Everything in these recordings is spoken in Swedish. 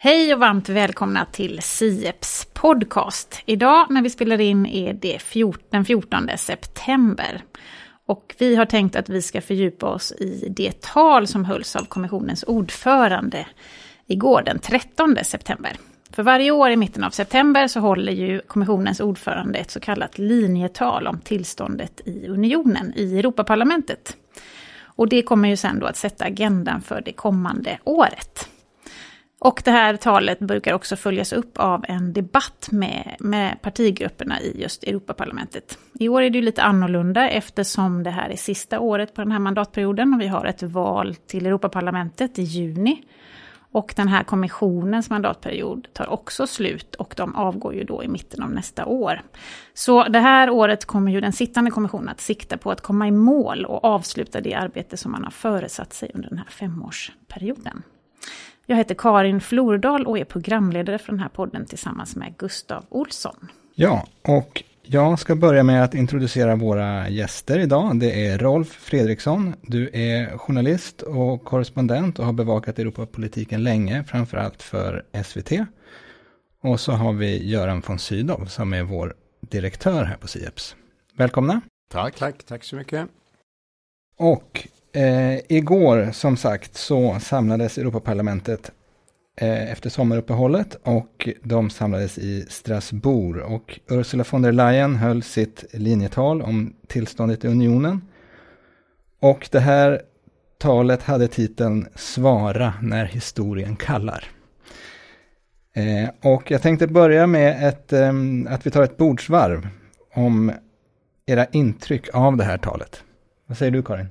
Hej och varmt välkomna till Sieps podcast. Idag när vi spelar in är det 14, den 14 september. Och vi har tänkt att vi ska fördjupa oss i det tal som hölls av kommissionens ordförande igår den 13 september. För varje år i mitten av september så håller ju kommissionens ordförande ett så kallat linjetal om tillståndet i unionen i Europaparlamentet. Och det kommer ju sen då att sätta agendan för det kommande året. Och det här talet brukar också följas upp av en debatt med, med partigrupperna i just Europaparlamentet. I år är det ju lite annorlunda eftersom det här är sista året på den här mandatperioden och vi har ett val till Europaparlamentet i juni. Och den här kommissionens mandatperiod tar också slut och de avgår ju då i mitten av nästa år. Så det här året kommer ju den sittande kommissionen att sikta på att komma i mål och avsluta det arbete som man har föresatt sig under den här femårsperioden. Jag heter Karin Flordal och är programledare för den här podden tillsammans med Gustav Olsson. Ja, och jag ska börja med att introducera våra gäster idag. Det är Rolf Fredriksson. Du är journalist och korrespondent och har bevakat Europapolitiken länge, framförallt för SVT. Och så har vi Göran von Sydow som är vår direktör här på Sieps. Välkomna. Tack, tack, tack så mycket. Och Eh, igår, som sagt, så samlades Europaparlamentet eh, efter sommaruppehållet och de samlades i Strasbourg. Och Ursula von der Leyen höll sitt linjetal om tillståndet i unionen. Och det här talet hade titeln Svara när historien kallar. Eh, och jag tänkte börja med ett, eh, att vi tar ett bordsvarv om era intryck av det här talet. Vad säger du Karin?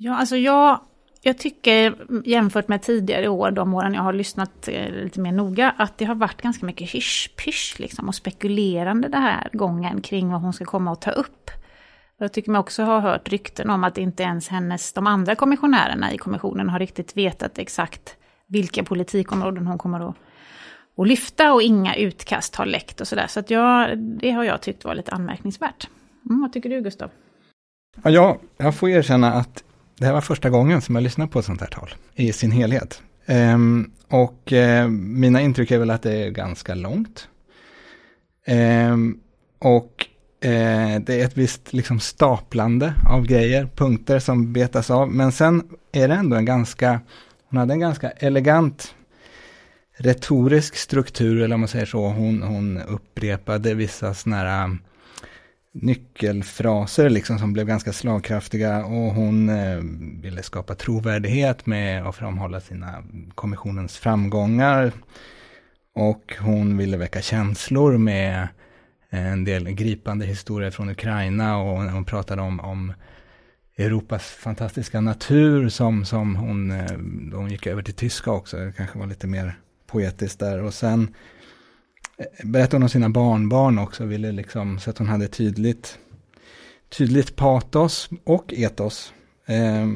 Ja, alltså jag, jag tycker jämfört med tidigare år, de åren jag har lyssnat eh, lite mer noga, att det har varit ganska mycket hysch-pysch liksom, och spekulerande den här gången kring vad hon ska komma och ta upp. Jag tycker mig också ha hört rykten om att inte ens hennes, de andra kommissionärerna i kommissionen har riktigt vetat exakt vilka politikområden hon kommer att, att lyfta och inga utkast har läckt och sådär. Så att jag, det har jag tyckt var lite anmärkningsvärt. Mm, vad tycker du Gustav? Ja, jag får erkänna att det här var första gången som jag lyssnade på ett sånt här tal i sin helhet. Um, och uh, mina intryck är väl att det är ganska långt. Um, och uh, det är ett visst liksom staplande av grejer, punkter som betas av. Men sen är det ändå en ganska, hon hade en ganska elegant retorisk struktur, eller om man säger så. Hon, hon upprepade vissa sådana här nyckelfraser liksom som blev ganska slagkraftiga och hon eh, ville skapa trovärdighet med att framhålla sina kommissionens framgångar. Och hon ville väcka känslor med eh, en del gripande historier från Ukraina och hon pratade om, om Europas fantastiska natur som, som hon, eh, då hon gick över till tyska också, det kanske var lite mer poetiskt där. Och sen berättade hon om sina barnbarn också, ville liksom, så att hon hade tydligt, tydligt patos och etos. Eh,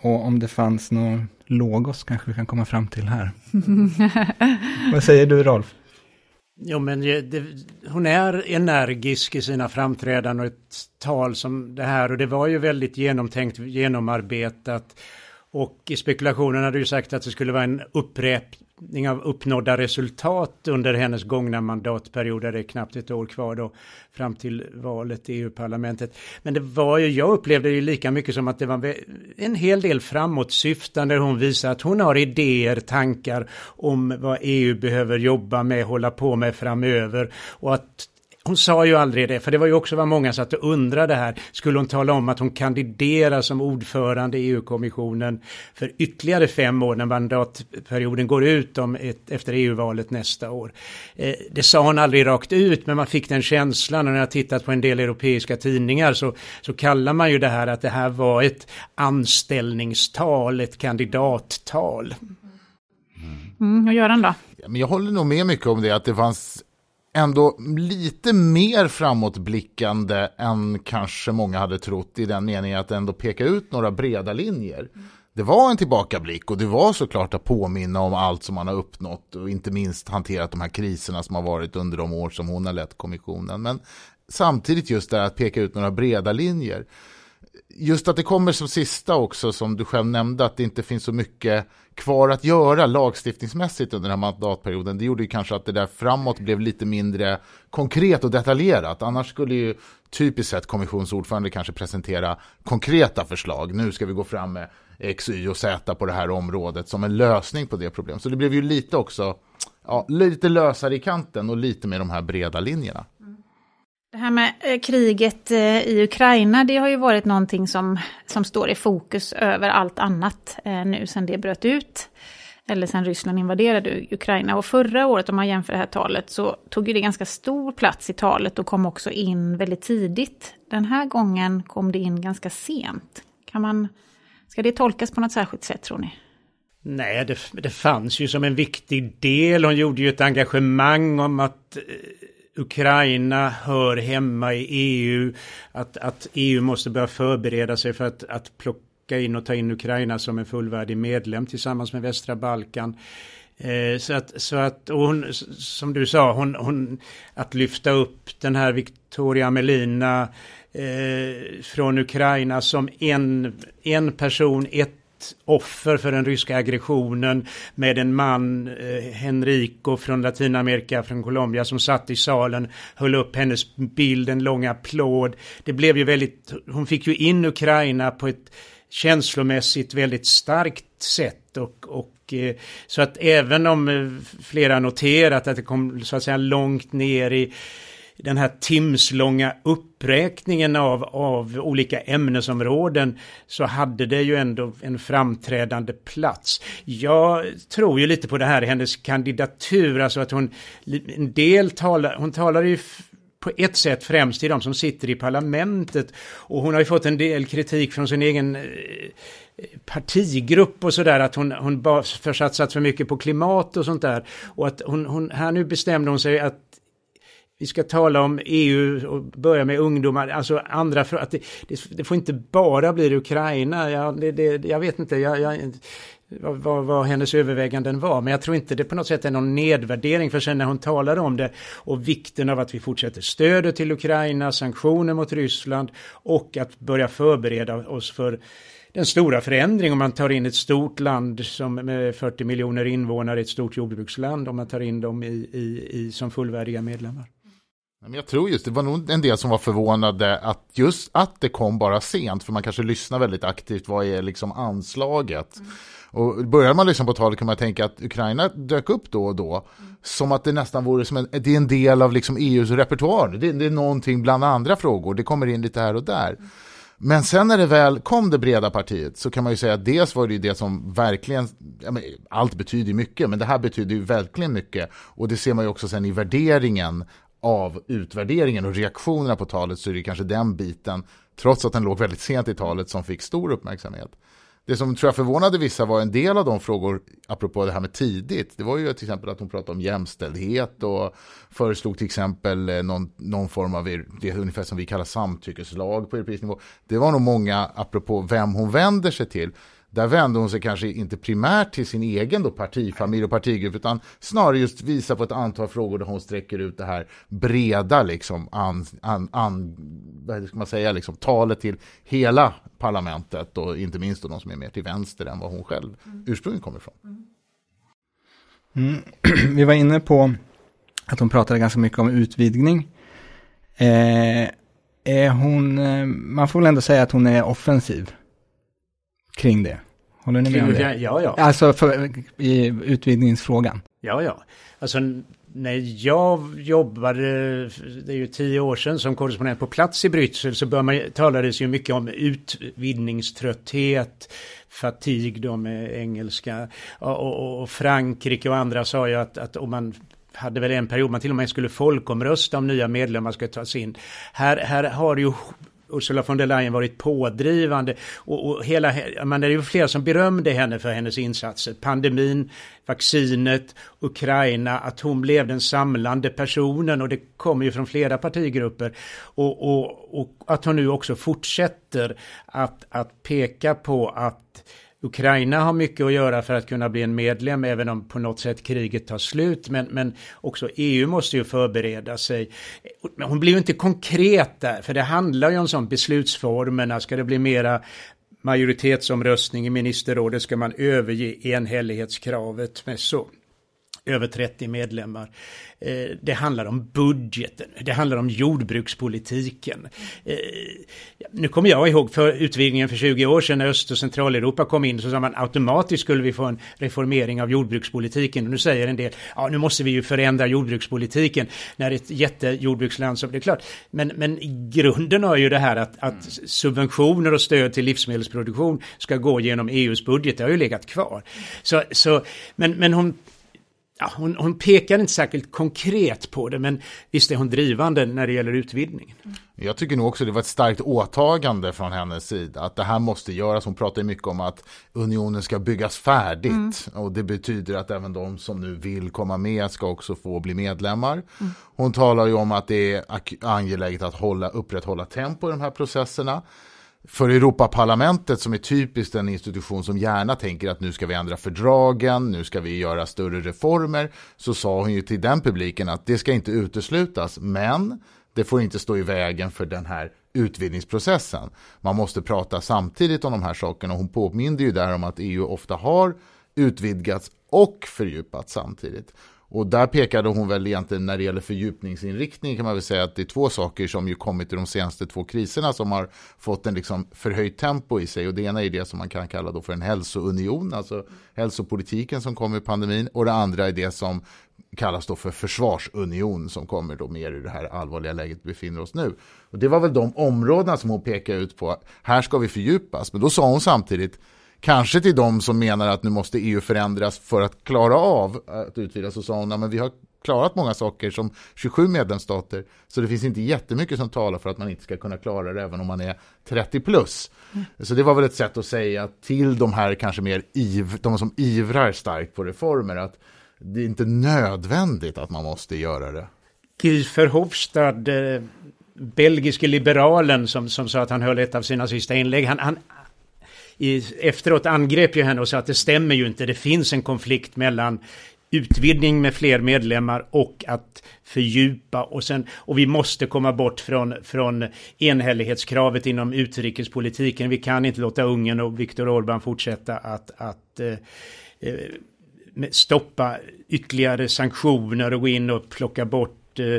och om det fanns något logos kanske vi kan komma fram till här. Vad säger du Rolf? Jo men det, hon är energisk i sina framträdanden och ett tal som det här och det var ju väldigt genomtänkt, genomarbetat. Och i spekulationen hade du sagt att det skulle vara en upprep, av uppnådda resultat under hennes gångna mandatperioder. Det är knappt ett år kvar då fram till valet i EU-parlamentet. Men det var ju, jag upplevde det ju lika mycket som att det var en hel del framåtsyftande. Hon visar att hon har idéer, tankar om vad EU behöver jobba med, hålla på med framöver och att hon sa ju aldrig det, för det var ju också vad många satt och undrade här. Skulle hon tala om att hon kandiderar som ordförande i EU-kommissionen för ytterligare fem år när mandatperioden går ut om ett, efter EU-valet nästa år? Eh, det sa hon aldrig rakt ut, men man fick den känslan och när jag tittat på en del europeiska tidningar så, så kallar man ju det här att det här var ett anställningstal, ett kandidattal. Mm, och Göran då? Men jag håller nog med mycket om det, att det fanns ändå lite mer framåtblickande än kanske många hade trott i den meningen att ändå peka ut några breda linjer. Det var en tillbakablick och det var såklart att påminna om allt som man har uppnått och inte minst hanterat de här kriserna som har varit under de år som hon har lett kommissionen. Men samtidigt just det att peka ut några breda linjer just att det kommer som sista också, som du själv nämnde, att det inte finns så mycket kvar att göra lagstiftningsmässigt under den här mandatperioden. Det gjorde ju kanske att det där framåt blev lite mindre konkret och detaljerat. Annars skulle ju typiskt sett kommissionsordförande kanske presentera konkreta förslag. Nu ska vi gå fram med X, Y och Z på det här området som en lösning på det problemet. Så det blev ju lite också, ja, lite lösare i kanten och lite med de här breda linjerna. Det här med eh, kriget eh, i Ukraina, det har ju varit någonting som, som står i fokus över allt annat eh, nu sedan det bröt ut. Eller sedan Ryssland invaderade Ukraina. Och förra året, om man jämför det här talet, så tog ju det ganska stor plats i talet och kom också in väldigt tidigt. Den här gången kom det in ganska sent. Kan man, ska det tolkas på något särskilt sätt tror ni? Nej, det, det fanns ju som en viktig del. Hon gjorde ju ett engagemang om att Ukraina hör hemma i EU, att, att EU måste börja förbereda sig för att, att plocka in och ta in Ukraina som en fullvärdig medlem tillsammans med västra Balkan. Eh, så att, så att hon, som du sa, hon, hon, att lyfta upp den här Victoria Melina eh, från Ukraina som en, en person, ett offer för den ryska aggressionen med en man, eh, från Latinamerika, från Colombia, som satt i salen, höll upp hennes bild, en lång applåd. Det blev ju väldigt, hon fick ju in Ukraina på ett känslomässigt väldigt starkt sätt och, och eh, så att även om eh, flera noterat att det kom så att säga långt ner i den här timslånga uppräkningen av, av olika ämnesområden så hade det ju ändå en framträdande plats. Jag tror ju lite på det här i hennes kandidatur, alltså att hon en del talar, hon talar ju på ett sätt främst till de som sitter i parlamentet och hon har ju fått en del kritik från sin egen eh, partigrupp och sådär att hon, hon bara försatsat för mycket på klimat och sånt där. Och att hon, hon, här nu bestämde hon sig att vi ska tala om EU och börja med ungdomar, alltså andra, för att det, det, det får inte bara bli Ukraina, Jag, det, det, jag vet inte, jag, jag, vad, vad, vad, hennes överväganden var, men jag tror inte det på något sätt är någon nedvärdering för sen när hon talar om det och vikten av att vi fortsätter stödet till Ukraina, sanktioner mot Ryssland och att börja förbereda oss för den stora förändring om man tar in ett stort land som med 40 miljoner invånare, ett stort jordbruksland, om man tar in dem i, i, i som fullvärdiga medlemmar. Jag tror just det var nog en del som var förvånade att just att det kom bara sent, för man kanske lyssnar väldigt aktivt, vad är liksom anslaget? Mm. Och börjar man lyssna på talet kan man tänka att Ukraina dök upp då och då, mm. som att det nästan vore som en, det är en del av liksom EUs repertoar, det, det, är någonting bland andra frågor, det kommer in lite här och där. Mm. Men sen när det väl kom det breda partiet så kan man ju säga att dels var det ju det som verkligen, ja, allt betyder mycket, men det här betyder ju verkligen mycket. Och det ser man ju också sen i värderingen av utvärderingen och reaktionerna på talet så är det kanske den biten, trots att den låg väldigt sent i talet, som fick stor uppmärksamhet. Det som tror jag förvånade vissa var en del av de frågor, apropå det här med tidigt, det var ju till exempel att hon pratade om jämställdhet och föreslog till exempel eh, någon, någon form av, det är ungefär som vi kallar samtyckeslag på europeisk nivå. Det var nog många, apropå vem hon vänder sig till, där vände hon sig kanske inte primärt till sin egen då partifamilj och partigrupp utan snarare just visa på ett antal frågor där hon sträcker ut det här breda liksom an, an, an, vad ska man säga, liksom, talet till hela parlamentet och inte minst då de som är mer till vänster än vad hon själv mm. ursprungligen kommer ifrån. Mm. Vi var inne på att hon pratade ganska mycket om utvidgning. Eh, är hon, eh, man får väl ändå säga att hon är offensiv kring det. Håller ni med om det? Ja, ja. Alltså för, i utvidgningsfrågan. Ja, ja. Alltså när jag jobbade, det är ju tio år sedan, som korrespondent på plats i Bryssel så bör man, talades ju mycket om utvidgningströtthet, fatig då med engelska. Och, och, och, Frankrike och andra sa ju att, att om man hade väl en period man till och med skulle folkomrösta om nya medlemmar ska tas in. Här, här har ju Ursula von der Leyen varit pådrivande och, och hela, man är ju flera som berömde henne för hennes insatser. Pandemin, vaccinet, Ukraina, att hon blev den samlande personen och det kommer ju från flera partigrupper. Och, och, och att hon nu också fortsätter att, att peka på att Ukraina har mycket att göra för att kunna bli en medlem, även om på något sätt kriget tar slut. Men, men också EU måste ju förbereda sig. Hon blir ju inte konkret där, för det handlar ju om sånt beslutsformerna. Ska det bli mera majoritetsomröstning i ministerrådet? Ska man överge enhällighetskravet med så över 30 medlemmar. Eh, det handlar om budgeten, det handlar om jordbrukspolitiken. Eh, nu kommer jag ihåg för utvidgningen för 20 år sedan när Öst och Centraleuropa kom in så sa man automatiskt skulle vi få en reformering av jordbrukspolitiken. Och nu säger en del, ja nu måste vi ju förändra jordbrukspolitiken när ett jättejordbruksland som det är klart. Men, men grunden har ju det här att, att subventioner och stöd till livsmedelsproduktion ska gå genom EUs budget, det har ju legat kvar. Så, så, men, men hon ja, hon, hon pekar inte särskilt konkret på det, men visst är hon drivande när det gäller utvidgningen. Jag tycker nog också det var ett starkt åtagande från hennes sida, att det här måste göras. Hon pratar mycket om att unionen ska byggas färdigt mm. och det betyder att även de som nu vill komma med ska också få bli medlemmar. Mm. Hon talar ju om att det är angeläget att hålla, upprätthålla tempo i de här processerna för Europaparlamentet som är typiskt en institution som gärna tänker att nu ska vi ändra fördragen, nu ska vi göra större reformer, så sa hon ju till den publiken att det ska inte uteslutas, men det får inte stå i vägen för den här utvidgningsprocessen. Man måste prata samtidigt om de här sakerna och hon påminde ju där om att EU ofta har utvidgats och fördjupats samtidigt. Och där pekade hon väl egentligen när det gäller fördjupningsinriktning kan man väl säga att det är två saker som ju kommit i de senaste två kriserna som har fått en liksom förhöjt tempo i sig. Och det ena är det som man kan kalla då för en hälsounion, alltså hälsopolitiken som kom i pandemin. Och det andra är det som kallas då för försvarsunion som kommer då mer i det här allvarliga läget vi befinner oss nu. Och det var väl de områdena som hon pekade ut på, här ska vi fördjupas, men då sa hon samtidigt Kanske till de som menar att nu måste EU förändras för att klara av att utvidgas. Så sa hon, men vi har klarat många saker som 27 medlemsstater. Så det finns inte jättemycket som talar för att man inte ska kunna klara det även om man är 30 plus. Mm. Så det var väl ett sätt att säga till de här kanske mer iv, de som ivrar starkt på reformer att det är inte nödvändigt att man måste göra det. Guy Verhofstadt, eh, belgiske liberalen som, som sa att han höll ett av sina sista inlägg, han, han, i, efteråt angrep ju henne och sa att det stämmer ju inte. Det finns en konflikt mellan utvidgning med fler medlemmar och att fördjupa och sen och vi måste komma bort från, från enhällighetskravet inom utrikespolitiken. Vi kan inte låta Ungern och Viktor Orbán fortsätta att, att eh, eh stoppa ytterligare sanktioner och gå in och plocka bort Eh,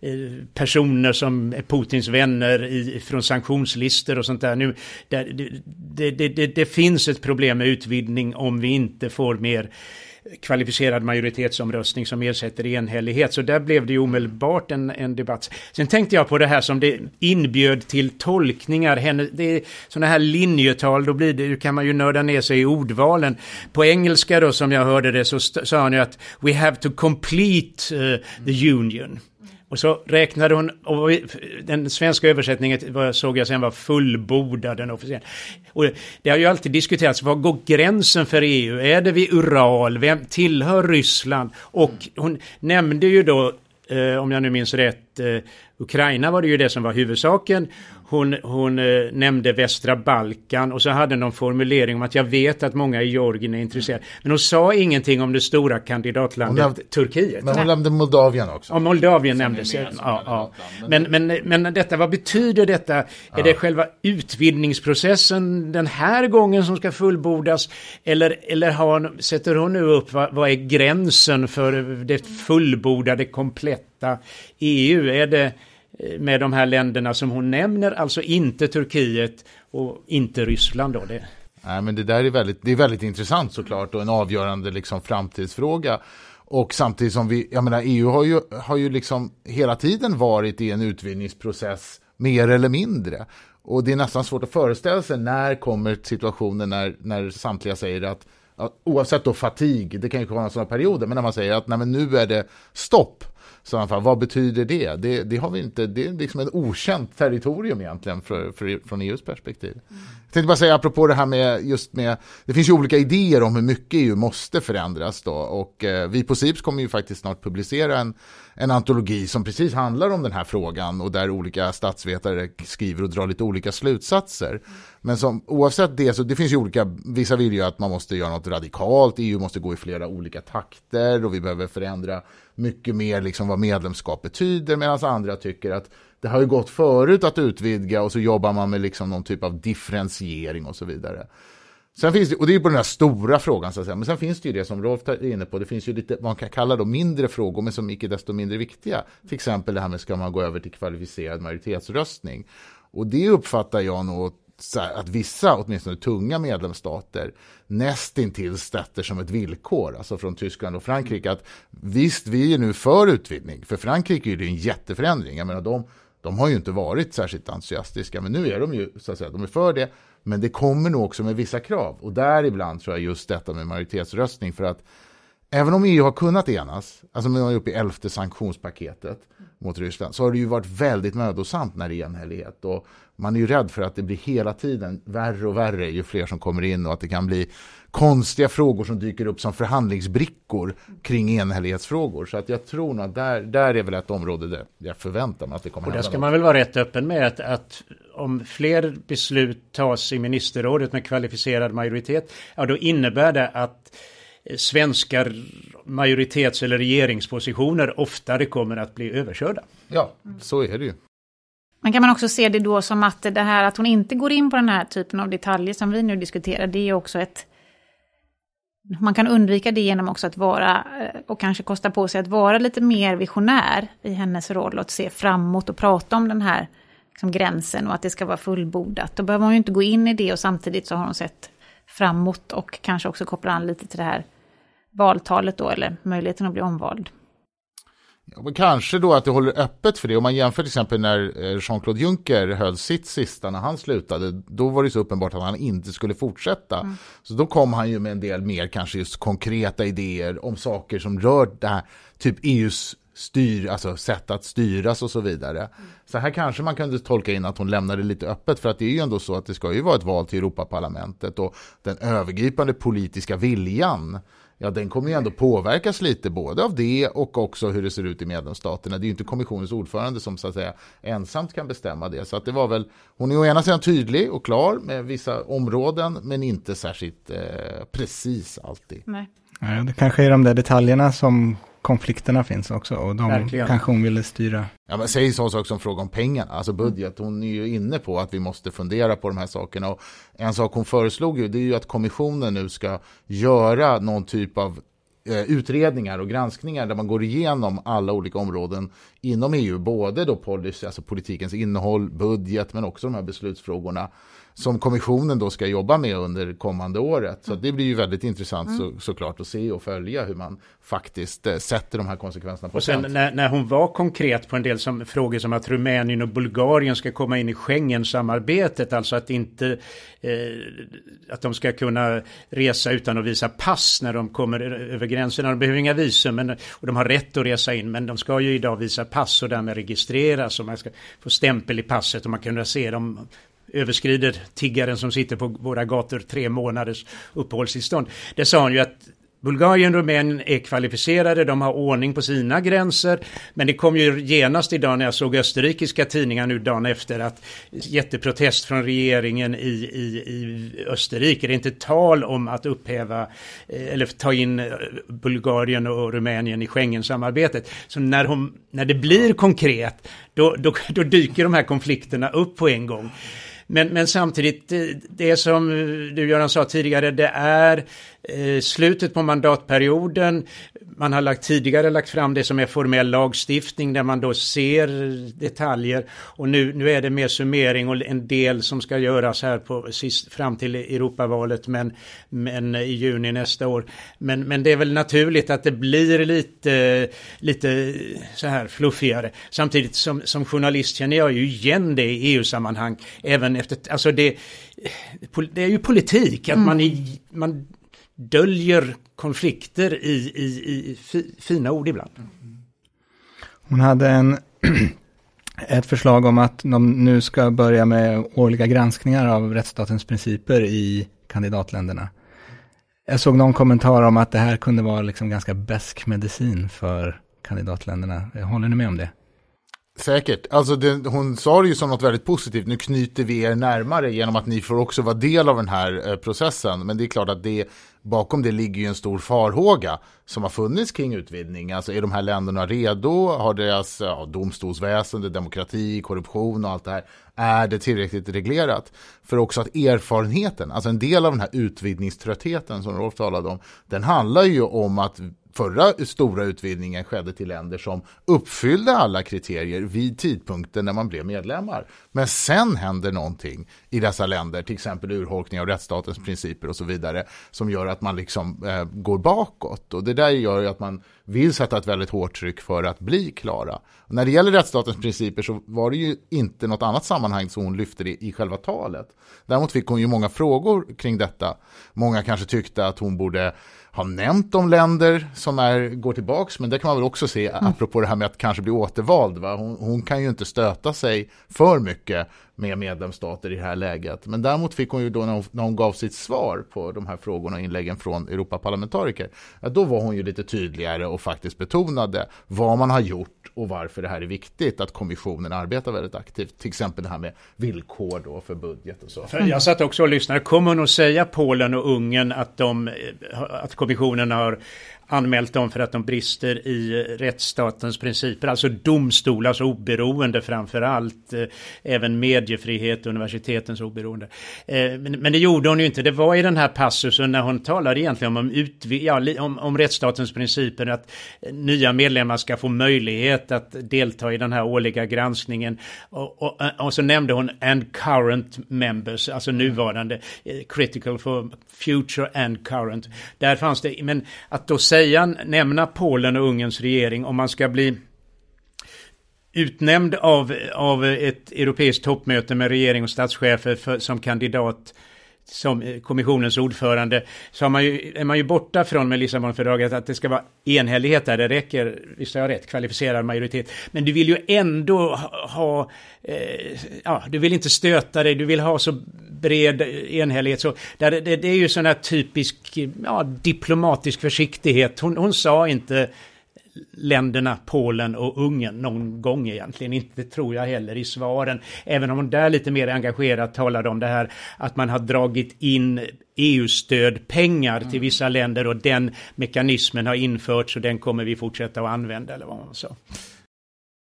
eh, personer som är Putins vänner i, från sanktionslistor och sånt där. Nu, det, det, det, det finns ett problem med utvidgning om vi inte får mer kvalificerad majoritetsomröstning som ersätter enhällighet. Så där blev det ju omedelbart en, en debatt. Sen tänkte jag på det här som det inbjöd till tolkningar. Henne, det är sådana här linjetal, då blir det, kan man ju nörda ner sig i ordvalen. På engelska då som jag hörde det så sa han ju att we have to complete uh, the union. Och så räknade hon, och den svenska översättningen såg jag sen var fullbordad den officiella. Och det har ju alltid diskuterats, var går gränsen för EU? Är det vid Ural? Vem tillhör Ryssland? Och hon nämnde ju då, eh, om jag nu minns rätt, eh, Ukraina var det ju det som var huvudsaken. Hon, hon eh, nämnde västra Balkan och så hade någon formulering om att jag vet att många i Georgien är intresserade. Men hon sa ingenting om det stora kandidatlandet nämnde, Turkiet. Men hon nämnde Moldavien också. Ja, Moldavien nämndes. Ja, ja. Men, men, men detta, vad betyder detta? Är ja. det själva utvidgningsprocessen den här gången som ska fullbordas? Eller, eller har, sätter hon nu upp vad, vad är gränsen för det fullbordade kompletta EU? Är det Eh, med de här länderna som hon nämner, alltså inte Turkiet och inte Ryssland då. Det. Nej, men det där är väldigt, det är väldigt intressant såklart och en avgörande liksom framtidsfråga. Och samtidigt som vi, jag menar EU har ju, har ju liksom hela tiden varit i en utvidgningsprocess mer eller mindre. Och det är nästan svårt att föreställa sig när kommer situationen när, när samtliga säger att oavsett då fatig, det kan ju komma sådana perioder, men när man säger att nej, men nu är det stopp så fall, vad betyder det? det? Det, har vi inte, det är liksom ett okänt territorium egentligen för, för, från EUs perspektiv. Mm. Jag tänkte bara säga apropå det här med just med, det finns ju olika idéer om hur mycket EU måste förändras då och eh, vi på SIPS kommer ju faktiskt snart publicera en, en antologi som precis handlar om den här frågan och där olika statsvetare skriver och drar lite olika slutsatser. Men som, oavsett det så det finns ju olika, vissa vill ju att man måste göra något radikalt, EU måste gå i flera olika takter och vi behöver förändra mycket mer liksom vad medlemskap betyder medan andra tycker att det har ju gått förut att utvidga och så jobbar man med liksom någon typ av differentiering och så vidare. Sen finns det, och det är på den här stora frågan, så att säga. men sen finns det ju det som Rolf är inne på, det finns ju lite, vad man kan kalla då mindre frågor, men som icke desto mindre viktiga. Till exempel det här med, ska man gå över till kvalificerad majoritetsröstning? Och det uppfattar jag nog att vissa, åtminstone tunga medlemsstater, nästintill sätter som ett villkor, alltså från Tyskland och Frankrike, att visst, vi är nu för utvidgning, för Frankrike är det en jätteförändring, jag menar de, de har ju inte varit särskilt entusiastiska, men nu är de ju, så att säga, de är för det, men det kommer nog också med vissa krav, och däribland tror jag just detta med majoritetsröstning, för att Även om EU har kunnat enas, alltså man är uppe i elfte sanktionspaketet mot Ryssland, så har det ju varit väldigt mödosamt när det är enhällighet. Och man är ju rädd för att det blir hela tiden värre och värre ju fler som kommer in och att det kan bli konstiga frågor som dyker upp som förhandlingsbrickor kring enhällighetsfrågor. Så att jag tror nog att där, där är väl ett område där jag förväntar mig att det kommer Och där ska något. man väl vara rätt öppen med att, att om fler beslut tas i ministerrådet med kvalificerad majoritet, ja då innebär det att svenska majoritets eller regeringspositioner oftare kommer att bli överkörda. Ja, så är det ju. Men kan man också se det då som att det här att hon inte går in på den här typen av detaljer som vi nu diskuterar, det är också ett... Man kan undvika det genom också att vara, eh, och kanske kosta på sig att vara lite mer visionär i hennes roll och att se framåt och prata om den här liksom, gränsen och att det ska vara fullbordat. Då behöver hon ju inte gå in i det och samtidigt så har hon sett framåt och kanske också koppla an lite till det här valtalet då, eller möjligheten att bli omvald. Ja, men kanske då att det håller öppet för det. Om man jämför till exempel när eh, Jean-Claude Juncker höll sitt sista när han slutade, då var det så uppenbart att han inte skulle fortsätta. Mm. Så då kom han ju med en del mer kanske just konkreta idéer om saker som rör det här, typ EUs styr, alltså sätt att styras och så vidare. Mm. Så här kanske man kunde tolka in att hon lämnade lite öppet för att det är ju ändå så att det ska ju vara ett val till Europaparlamentet och den övergripande politiska viljan ja den kommer ju ändå påverkas lite både av det och också hur det ser ut i medlemsstaterna. Det är ju inte kommissionens ordförande som så att säga ensamt kan bestämma det. Så att det var väl, hon är å ena sidan tydlig och klar med vissa områden men inte särskilt eh, precis alltid. Nej. Det kanske är de där detaljerna som konflikterna finns också och de Verkligen. kanske hon ville styra. Ja, men säg sån sak som fråga om pengarna, alltså budget. Hon är ju inne på att vi måste fundera på de här sakerna. Och en sak hon föreslog ju, det är ju att kommissionen nu ska göra någon typ av eh, utredningar och granskningar där man går igenom alla olika områden inom EU, både då policy, alltså politikens innehåll, budget, men också de här beslutsfrågorna som kommissionen då ska jobba med under kommande året. Så det blir ju väldigt intressant mm. så, såklart att se och följa hur man faktiskt eh, sätter de här konsekvenserna på Och sen när, när, hon var konkret på en del som, frågor som att Rumänien och Bulgarien ska komma in i Schengensamarbetet, alltså att inte eh, att de ska kunna resa utan att visa pass när de kommer över gränserna. De behöver inga visum men, och de har rätt att resa in men de ska ju idag visa pass och därmed registreras och man ska få stämpel i passet och man kan se dem överskrider tiggaren som sitter på våra gator tre månaders uppehållstillstånd. Det sa han ju att Bulgarien och Rumänien är kvalificerade, de har ordning på sina gränser. Men det kom ju genast idag när jag såg österrikiska tidningar nu dagen efter att jätteprotest från regeringen i, i, i Österrike. Det är inte tal om att upphäva eh, eller ta in eh, Bulgarien och Rumänien i Schengensamarbetet. Så när, hon, när det blir konkret, då, då, då dyker de här konflikterna upp på en gång. Men, men samtidigt, eh, det som eh, du Göran sa tidigare, det är slutet på mandatperioden. Man har lagt, tidigare lagt fram det som är formell lagstiftning där man då ser detaljer. Och nu, nu är det mer summering och en del som ska göras här på, sist, fram till Europavalet men, men i juni nästa år. Men, men det är väl naturligt att det blir lite, lite så här fluffigare. Samtidigt som, som journalist känner jag ju igen det i EU-sammanhang. Även efter, alltså det, det är ju politik, att mm. man, i, man döljer konflikter i, i, i fina ord ibland. Hon hade en, ett förslag om att de nu ska börja med årliga granskningar av rättsstatens principer i kandidatländerna. Jag såg någon kommentar om att det här kunde vara liksom ganska besk medicin för kandidatländerna. Håller ni med om det? Säkert. Alltså det, hon sa det ju som något väldigt positivt. Nu knyter vi er närmare genom att ni får också vara del av den här eh, processen. Men det är klart att det, bakom det ligger ju en stor farhåga som har funnits kring utvidgning. Alltså är de här länderna redo? Har deras ja, domstolsväsende, demokrati, korruption och allt det här, är det tillräckligt reglerat? För också att erfarenheten, alltså en del av den här utvidgningströttheten som Rolf talade om, den handlar ju om att förra stora utvidgningen skedde till länder som uppfyllde alla kriterier vid tidpunkten när man blev medlemmar. Men sen händer någonting i dessa länder, till exempel urholkning av rättsstatens principer och så vidare, som gör att man liksom eh, går bakåt. Och det där gör ju att man vill sätta ett väldigt hårt tryck för att bli klara. Och när det gäller rättsstatens principer så var det ju inte något annat sammanhang som hon lyfte det i själva talet. Däremot fick hon ju många frågor kring detta. Många kanske tyckte att hon borde har nämnt de länder som är, går tillbaks, men det kan man väl också se, mm. apropå det här med att kanske bli återvald. Va? Hon, hon, kan ju inte stöta sig för mycket med medlemsstater i det här läget. Men däremot fick hon ju då när hon, när hon gav sitt svar på de här frågorna och inläggen från Europaparlamentariker, ja, då var hon ju lite tydligare och faktiskt betonade vad man har gjort och varför det här är viktigt, att kommissionen arbetar väldigt aktivt. Till exempel det här med villkor då för budget och så. Jag satt också och lyssnade. Kommer hon att säga Polen och Ungern att, de, att kommissionen har anmält dem för att de brister i rättsstatens principer, alltså domstolars oberoende framför allt, eh, även mediefrihet och universitetens oberoende. Eh, men, det gjorde hon ju inte, det var i den här passusen när hon talade egentligen om, ja, om, om rättsstatens principer, att nya medlemmar ska få möjlighet att delta i den här årliga granskningen. Och, och, och så nämnde hon and current members, alltså nuvarande, eh, critical for future and current. Där fanns det, men att då säga, nämna Polen och Ungerns regering om man ska bli utnämnd av, av ett europeiskt toppmöte med regering och statschefer för, som kandidat som eh, kommissionens ordförande så man ju, är man ju borta från med Lissabonfördraget att det ska vara enhällighet där. Det räcker, visst har jag rätt, kvalificerad majoritet. Men du vill ju ändå ha, ha eh, ja, du vill inte stöta dig, du vill ha så bred enhällighet. Så där, det, det är ju sån här typisk ja, diplomatisk försiktighet. Hon, hon sa inte länderna Polen och Ungern någon gång egentligen. Inte tror jag heller i svaren. Även om hon där lite mer engagerat talade om det här att man har dragit in EU-stödpengar mm. till vissa länder och den mekanismen har införts och den kommer vi fortsätta att använda eller vad man sa.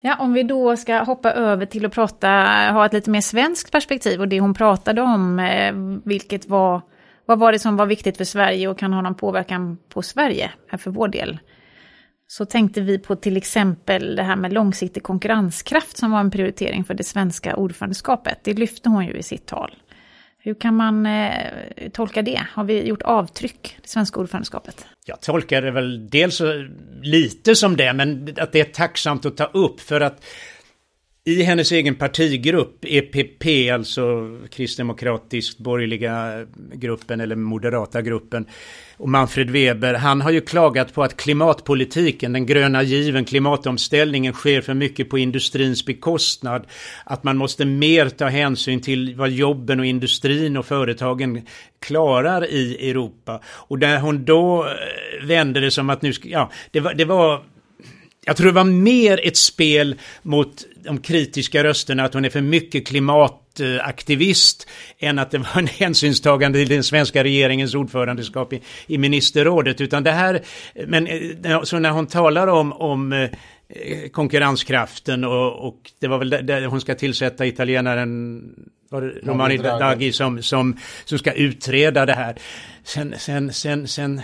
Ja, om vi då ska hoppa över till att prata, ha ett lite mer svenskt perspektiv och det hon pratade om, eh, vilket var, vad var det som var viktigt för Sverige och kan ha någon påverkan på Sverige för vår del? Så tänkte vi på till exempel det här med långsiktig konkurrenskraft som var en prioritering för det svenska ordförandeskapet. Det lyfte hon ju i sitt tal. Hur kan man eh, tolka det? Har vi gjort avtryck, det svenska ordförandeskapet? Jag tolkar det väl dels lite som det, men att det är tacksamt att ta upp för att i hennes egen partigrupp, EPP, alltså kristdemokratiskt borgerliga gruppen eller moderata gruppen, och Manfred Weber, han har ju klagat på att klimatpolitiken, den gröna given, klimatomställningen sker för mycket på industrins bekostnad. Att man måste mer ta hänsyn till vad jobben och industrin och företagen klarar i Europa. Och där hon då eh, vände det som att nu, ja, det var, det var jag tror det var mer ett spel mot de kritiska rösterna att hon är för mycket klimataktivist än att det var en hänsynstagande till den svenska regeringens ordförandeskap i, i ministerrådet. Utan det här, men eh, så när hon talar om, om eh, konkurrenskraften och, och, det var väl där hon ska tillsätta italienaren Romani Draghi som, som, som ska utreda det här. Sen, sen, sen, sen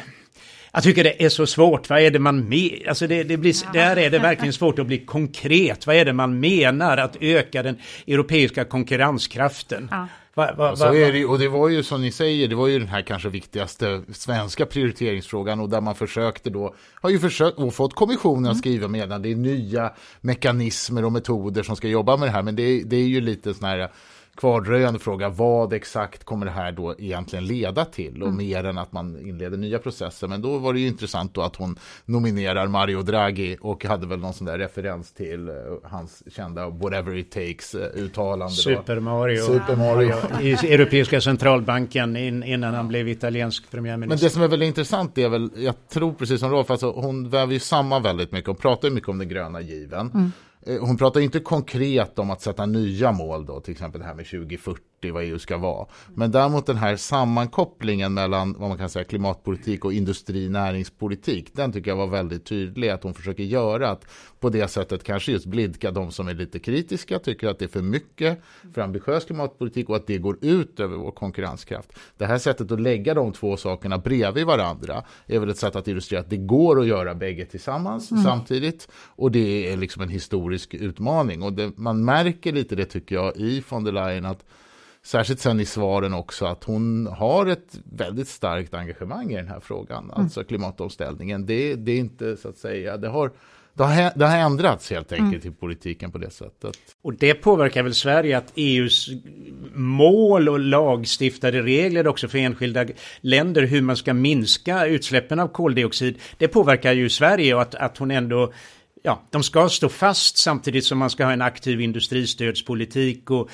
jag tycker det är så svårt. Vad är det man menar? Alltså det, det blir, där är det verkligen svårt att bli konkret. Vad är det man menar att öka den europeiska konkurrenskraften? Ja. Va, va, va, så är det, och det var ju som ni säger, det var ju den här kanske viktigaste svenska prioriteringsfrågan och där man försökte då, har ju försökt och fått kommissionen att mm. skriva medan det är nya mekanismer och metoder som ska jobba med det här, men det, det är ju lite sån här kvardröjande fråga. Vad exakt kommer det här då egentligen leda till? Och mm. mer än att man inleder nya processer. Men då var det ju intressant då att hon nominerar Mario Draghi och hade väl någon sån där referens till uh, hans kända whatever it takes uh, uttalande. Super. Mario. Super Mario. I Europeiska centralbanken in, innan han blev italiensk premiärminister. Men det som är väldigt intressant är väl, jag tror precis som Rolf, alltså hon väver ju samman väldigt mycket. Hon pratar mycket om den gröna given. Mm. Eh, hon pratar inte konkret om att sätta nya mål då, till exempel det här med 2040 vad EU ska vara. Men däremot den här sammankopplingen mellan vad man kan säga klimatpolitik och industri näringspolitik, den tycker jag var väldigt tydlig att hon försöker göra. Att på det sättet kanske just blidka de som är lite kritiska, tycker att det är för mycket för ambitiös klimatpolitik och att det går ut över vår konkurrenskraft. Det här sättet att lägga de två sakerna bredvid varandra är väl ett sätt att illustrera att det går att göra bägge tillsammans mm. samtidigt. Och det är liksom en historisk utmaning. Och det, man märker lite det tycker jag i von der Leyen att särskilt sen i svaren också, att hon har ett väldigt starkt engagemang i den här frågan, mm. alltså klimatomställningen. Det, det är inte så att säga, det har det har, det har ändrats helt enkelt mm. i politiken på det sättet. Och det påverkar väl Sverige att EUs mål och lagstiftade regler också för enskilda länder hur man ska minska utsläppen av koldioxid. Det påverkar ju Sverige och att, att hon ändå ja, de ska stå fast samtidigt som man ska ha en aktiv industristödspolitik och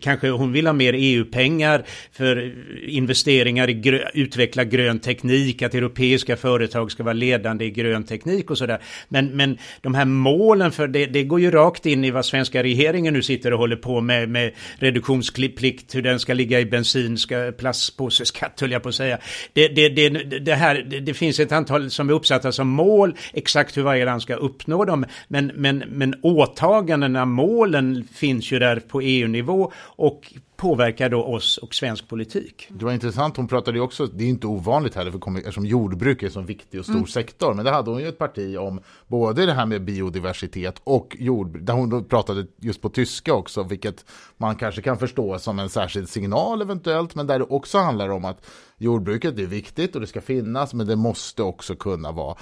kanske hon vill ha mer EU-pengar för investeringar i grö utveckla grön teknik, att europeiska företag ska vara ledande i grön teknik och sådär. Men, men de här målen för det, det går ju rakt in i vad svenska regeringen nu sitter och håller på med, med reduktionsplikt, hur den ska ligga i bensin, ska plastpåseskatt höll jag på att säga. Det, det, det, det här, det, det finns ett antal som är uppsatta som mål, exakt hur varje land ska uppnå nå dem. Men, men, men åtagandena, målen finns ju där på EU-nivå och påverkar då oss och svensk politik. Det var intressant, hon pratade ju också, det är inte ovanligt heller för eftersom jordbruk är en så viktig och stor mm. sektor, men det hade hon ju ett parti om både det här med biodiversitet och jordbruk, där hon pratade just på tyska också, vilket man kanske kan förstå som en särskild signal eventuellt, men där det också handlar om att jordbruket är viktigt och det ska finnas, men det måste också kunna vara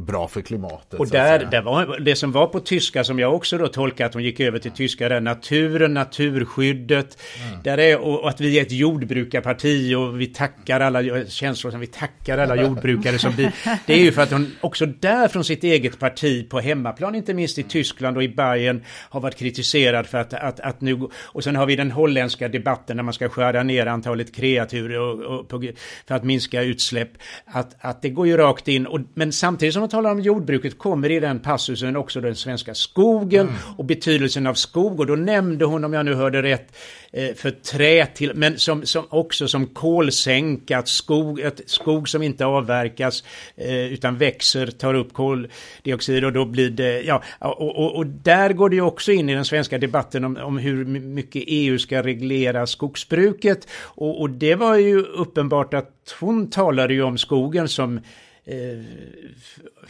bra för klimatet. Och där, där var, det som var på tyska som jag också då tolkar att hon gick över till tyska, där naturen, naturskyddet, mm. där är, och, och, att vi är ett jordbrukarparti och vi tackar alla känslor som vi tackar alla jordbrukare som blir. Det är ju för att hon också där från sitt eget parti på hemmaplan, inte minst i Tyskland och i Bayern, har varit kritiserad för att, att, att nu, och sen har vi den holländska debatten när man ska skära ner antalet kreatur och, och, för att minska utsläpp, att, att det går ju rakt in, och, men samtidigt samtidigt som man talar om jordbruket kommer i den passusen också den svenska skogen mm. och betydelsen av skog. Och då nämnde hon, om jag nu hörde rätt, eh, för trä till, men som, som också som kolsänka, att skog, att skog som inte avverkas eh, utan växer tar upp koldioxid och då blir det, ja, och, och, och, där går det ju också in i den svenska debatten om, om hur mycket EU ska reglera skogsbruket. Och, och det var ju uppenbart att hon talade ju om skogen som eh,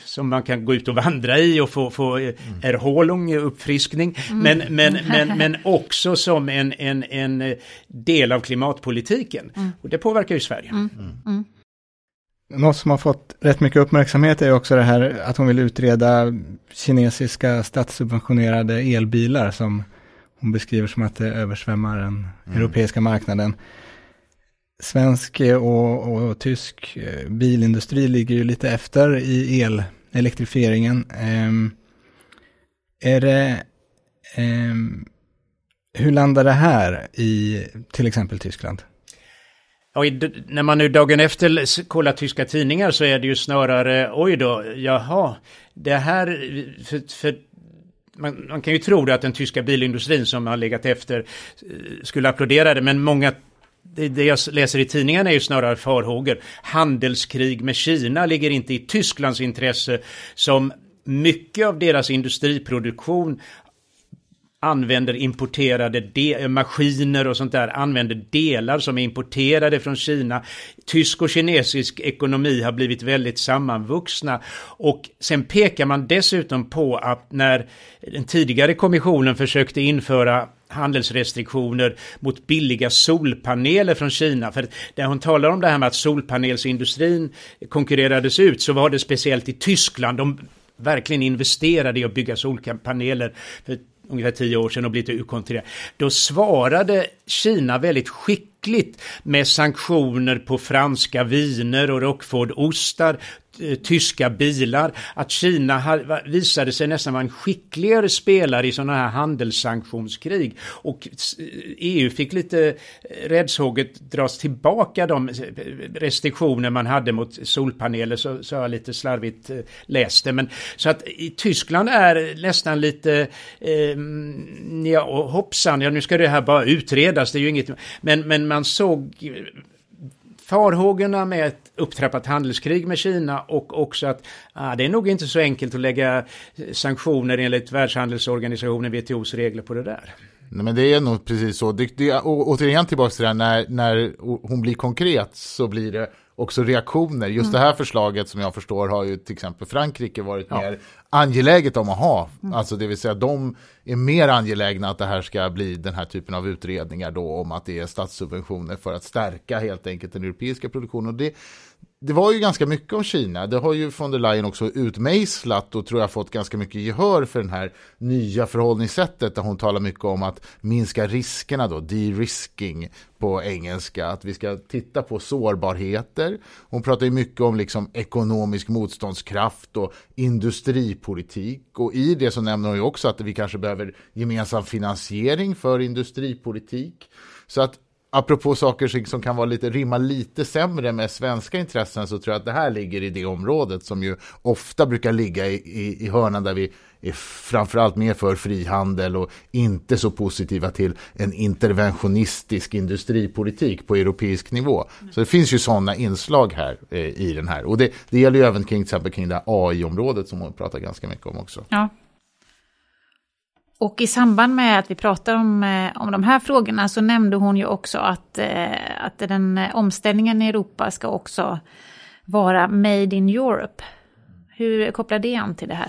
som man kan gå ut och vandra i och få, få eh, mm. erholung, uppfriskning. Mm. Men, men, men, men också som en, en, en eh, del av klimatpolitiken. Mm. Och det påverkar ju Sverige. Mm. Mm. mm. Något som har fått rätt mycket uppmärksamhet är också det här att hon vill utreda kinesiska statssubventionerade elbilar som hon beskriver som att det översvämmar den mm. europeiska marknaden svensk eh, och, och, tysk eh, bilindustri ligger ju lite efter i el-elektrifieringen. Um, är det, um, hur landar det här i till exempel Tyskland? Ja, när man nu dagen efter kollar tyska tidningar så är det ju snarare, oj då, jaha, det här, för, för man, man, kan ju tro att den tyska bilindustrin som har legat efter eh, skulle applådera det, men många det jag läser i tidningarna är ju snarare farhågor. Handelskrig med Kina ligger inte i Tysklands intresse som mycket av deras industriproduktion använder importerade maskiner och sånt där, använder delar som är importerade från Kina. Tysk och kinesisk ekonomi har blivit väldigt sammanvuxna och sen pekar man dessutom på att när den tidigare kommissionen försökte införa handelsrestriktioner mot billiga solpaneler från Kina. För när hon talar om det här med att solpanelsindustrin konkurrerades ut så var det speciellt i Tyskland. De verkligen investerade i att bygga solpaneler. För ungefär tio år sedan och blivit urkontrollerad. Då svarade Kina väldigt skickligt med sanktioner på franska viner och Rockford-ostar Eh, tyska bilar. Att Kina visade sig nästan vara en skickligare spelare i sådana här handelssanktionskrig. Och EU eh, fick lite eh, räddshåget dras tillbaka de restriktioner man hade mot solpaneler, så, så jag lite slarvigt läst det. Men, så att i Tyskland är nästan lite, eh, ja hoppsan, ja nu ska det här bara utredas, det är ju inget, men, men man såg farhågorna med ett upptrappat handelskrig med Kina och också att ah, det är nog inte så enkelt att lägga sanktioner enligt Världshandelsorganisationen, WTOs regler på det där. Nej, men det är nog precis så. Det, det, återigen tillbaka till det här, när, när hon blir konkret så blir det också reaktioner. Just mm. det här förslaget som jag förstår har ju till exempel Frankrike varit ja. mer angeläget om att ha. Mm. Alltså det vill säga de är mer angelägna att det här ska bli den här typen av utredningar då om att det är statssubventioner för att stärka helt enkelt den europeiska produktionen. Och det, det var ju ganska mycket om Kina. Det har ju von der Leyen också utmejslat och tror jag fått ganska mycket gehör för den här nya förhållningssättet där hon talar mycket om att minska riskerna då, de-risking på engelska, att vi ska titta på sårbarheter. Hon pratar ju mycket om liksom ekonomisk motståndskraft och industripolitik och i det så nämner hon ju också att vi kanske behöver gemensam finansiering för industripolitik. Så att apropå saker som kan vara lite, rimma lite sämre med svenska intressen så tror jag att det här ligger i det området som ju ofta brukar ligga i, i, i hörnan där vi är framförallt mer för frihandel och inte så positiva till en interventionistisk industripolitik på europeisk nivå. Så det finns ju sådana inslag här eh, i den här. Och det, det gäller ju även kring, till exempel kring det AI-området som hon pratar ganska mycket om också. Ja, och i samband med att vi pratar om, eh, om de här frågorna så nämnde hon ju också att, eh, att den eh, omställningen i Europa ska också vara Made in Europe. Hur kopplar det an till det här?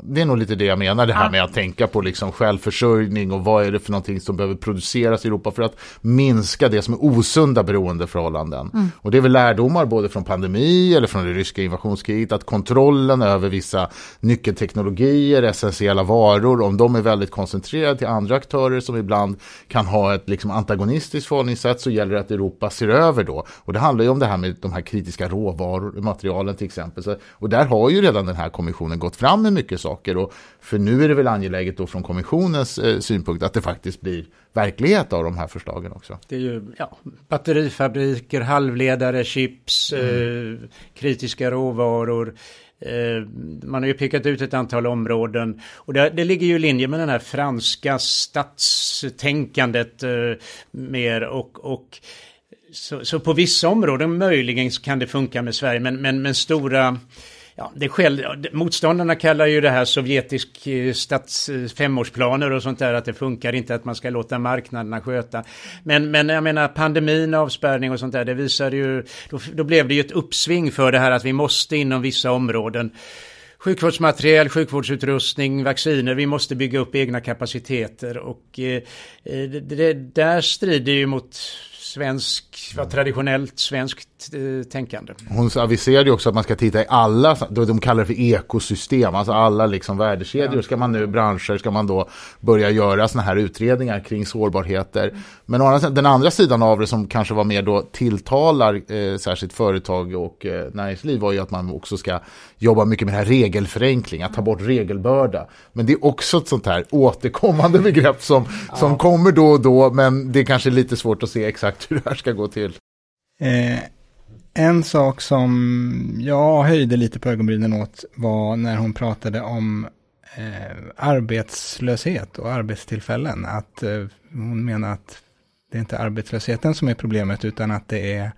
Det är nog lite det jag menar, det här med att tänka på liksom självförsörjning och vad är det för någonting som behöver produceras i Europa för att minska det som är osunda beroendeförhållanden. Mm. Och det är väl lärdomar både från pandemi eller från det ryska invasionskriget att kontrollen över vissa nyckelteknologier, essentiella varor, om de är väldigt koncentrerade till andra aktörer som ibland kan ha ett liksom antagonistiskt förhållningssätt så gäller det att Europa ser över då. Och det handlar ju om det här med de här kritiska råvarumaterialen till exempel. Så, och där har ju redan den här kommissionen gått fram med mycket saker. Och för nu är det väl angeläget då från kommissionens eh, synpunkt att det faktiskt blir verklighet av de här förslagen också. Det är ju ja, batterifabriker, halvledare, chips, mm. eh, kritiska råvaror. Eh, man har ju pekat ut ett antal områden och det, det ligger ju i linje med den här franska statstänkandet eh, mer och, och så, så, på vissa områden möjligen kan det funka med Sverige men, men, men stora Ja, det själv, motståndarna kallar ju det här sovjetisk eh, stats eh, femårsplaner och sånt där att det funkar inte att man ska låta marknaderna sköta. Men, men jag menar pandemin, avspärrning och sånt där, det visade ju, då, då blev det ju ett uppsving för det här att vi måste inom vissa områden sjukvårdsmateriel, sjukvårdsutrustning, vacciner. Vi måste bygga upp egna kapaciteter och eh, eh det, det där strider ju mot svensk, vad traditionellt svenskt tänkande. Hon aviserade ju också att man ska titta i alla, de kallar det för ekosystem, alltså alla liksom värdekedjor. Ja. Ska man nu, branscher, ska man då börja göra sådana här utredningar kring sårbarheter. Men den andra sidan av det som kanske var mer då tilltalar eh, särskilt företag och eh, näringsliv var ju att man också ska jobba mycket med det här regelförenkling, att ta bort regelbörda. Men det är också ett sånt här återkommande begrepp som, ja. som kommer då och då, men det är kanske lite svårt att se exakt hur det här ska gå till. Eh, en sak som jag höjde lite på ögonbrynen åt var när hon pratade om eh, arbetslöshet och arbetstillfällen. Att eh, hon menar att det är inte arbetslösheten som är problemet utan att det är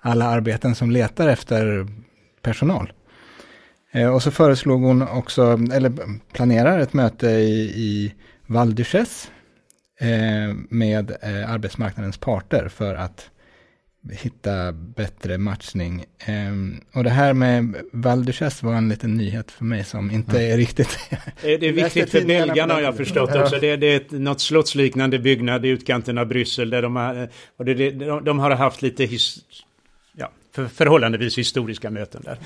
alla arbeten som letar efter personal. Eh, och så föreslog hon också, eller planerar ett möte i, i Val d'Uchesse eh, med eh, arbetsmarknadens parter för att hitta bättre matchning. Um, och det här med Val var en liten nyhet för mig som inte är riktigt... det är viktigt för belgarna har jag förstått också. Det är, det är ett, något slottsliknande byggnad i utkanten av Bryssel där de har, och det, de, de har haft lite his, för förhållandevis historiska möten där.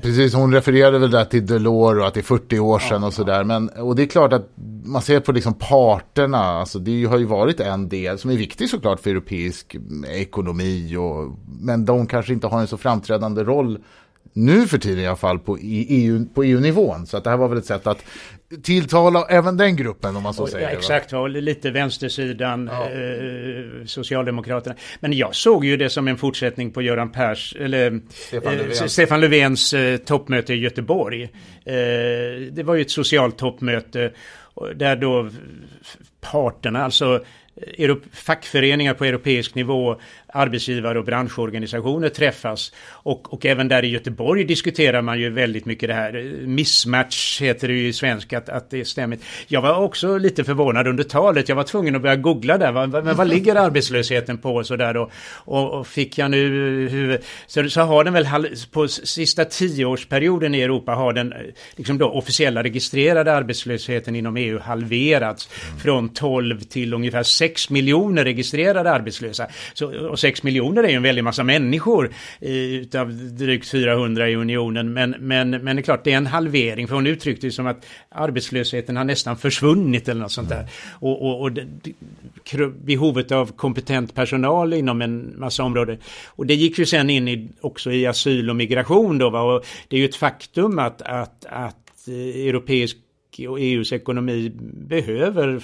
Precis, hon refererade väl där till Delors och att det är 40 år sedan ja, och sådär. Men, och det är klart att man ser på liksom parterna, alltså det har ju varit en del som är viktig såklart för europeisk ekonomi. Och, men de kanske inte har en så framträdande roll nu för tiden i alla fall på EU, på EU-nivån. Så att det här var väl ett sätt att tilltala även den gruppen om man så och, säger. Ja, exakt, va? lite vänstersidan, ja. eh, Socialdemokraterna. Men jag såg ju det som en fortsättning på Göran Pers, eller Stefan, eh, Stefan Löfvens eh, toppmöte i Göteborg. Eh, det var ju ett socialt toppmöte där då parterna, alltså fackföreningar på europeisk nivå arbetsgivare och branschorganisationer träffas. Och, och även där i Göteborg diskuterar man ju väldigt mycket det här. Mismatch heter det ju i svenska, att, att det stämmer. Jag var också lite förvånad under talet. Jag var tvungen att börja googla där. Men vad, vad ligger arbetslösheten på och sådär då? Och, och, fick jag nu hur, så, så har den väl på sista tioårsperioden i Europa har den liksom då officiella registrerade arbetslösheten inom EU halverats mm. från 12 till ungefär 6 miljoner registrerade arbetslösa. Så, och 6 miljoner är ju en väldig massa människor utav drygt 400 i unionen. Men, men, men det är klart, det är en halvering. För hon uttryckte det som att arbetslösheten har nästan försvunnit eller något sånt där. Och, och, och det, behovet av kompetent personal inom en massa områden. Och det gick ju sen in i, också i asyl och migration då. Va? Och det är ju ett faktum att, att, att eh, europeisk och EUs ekonomi behöver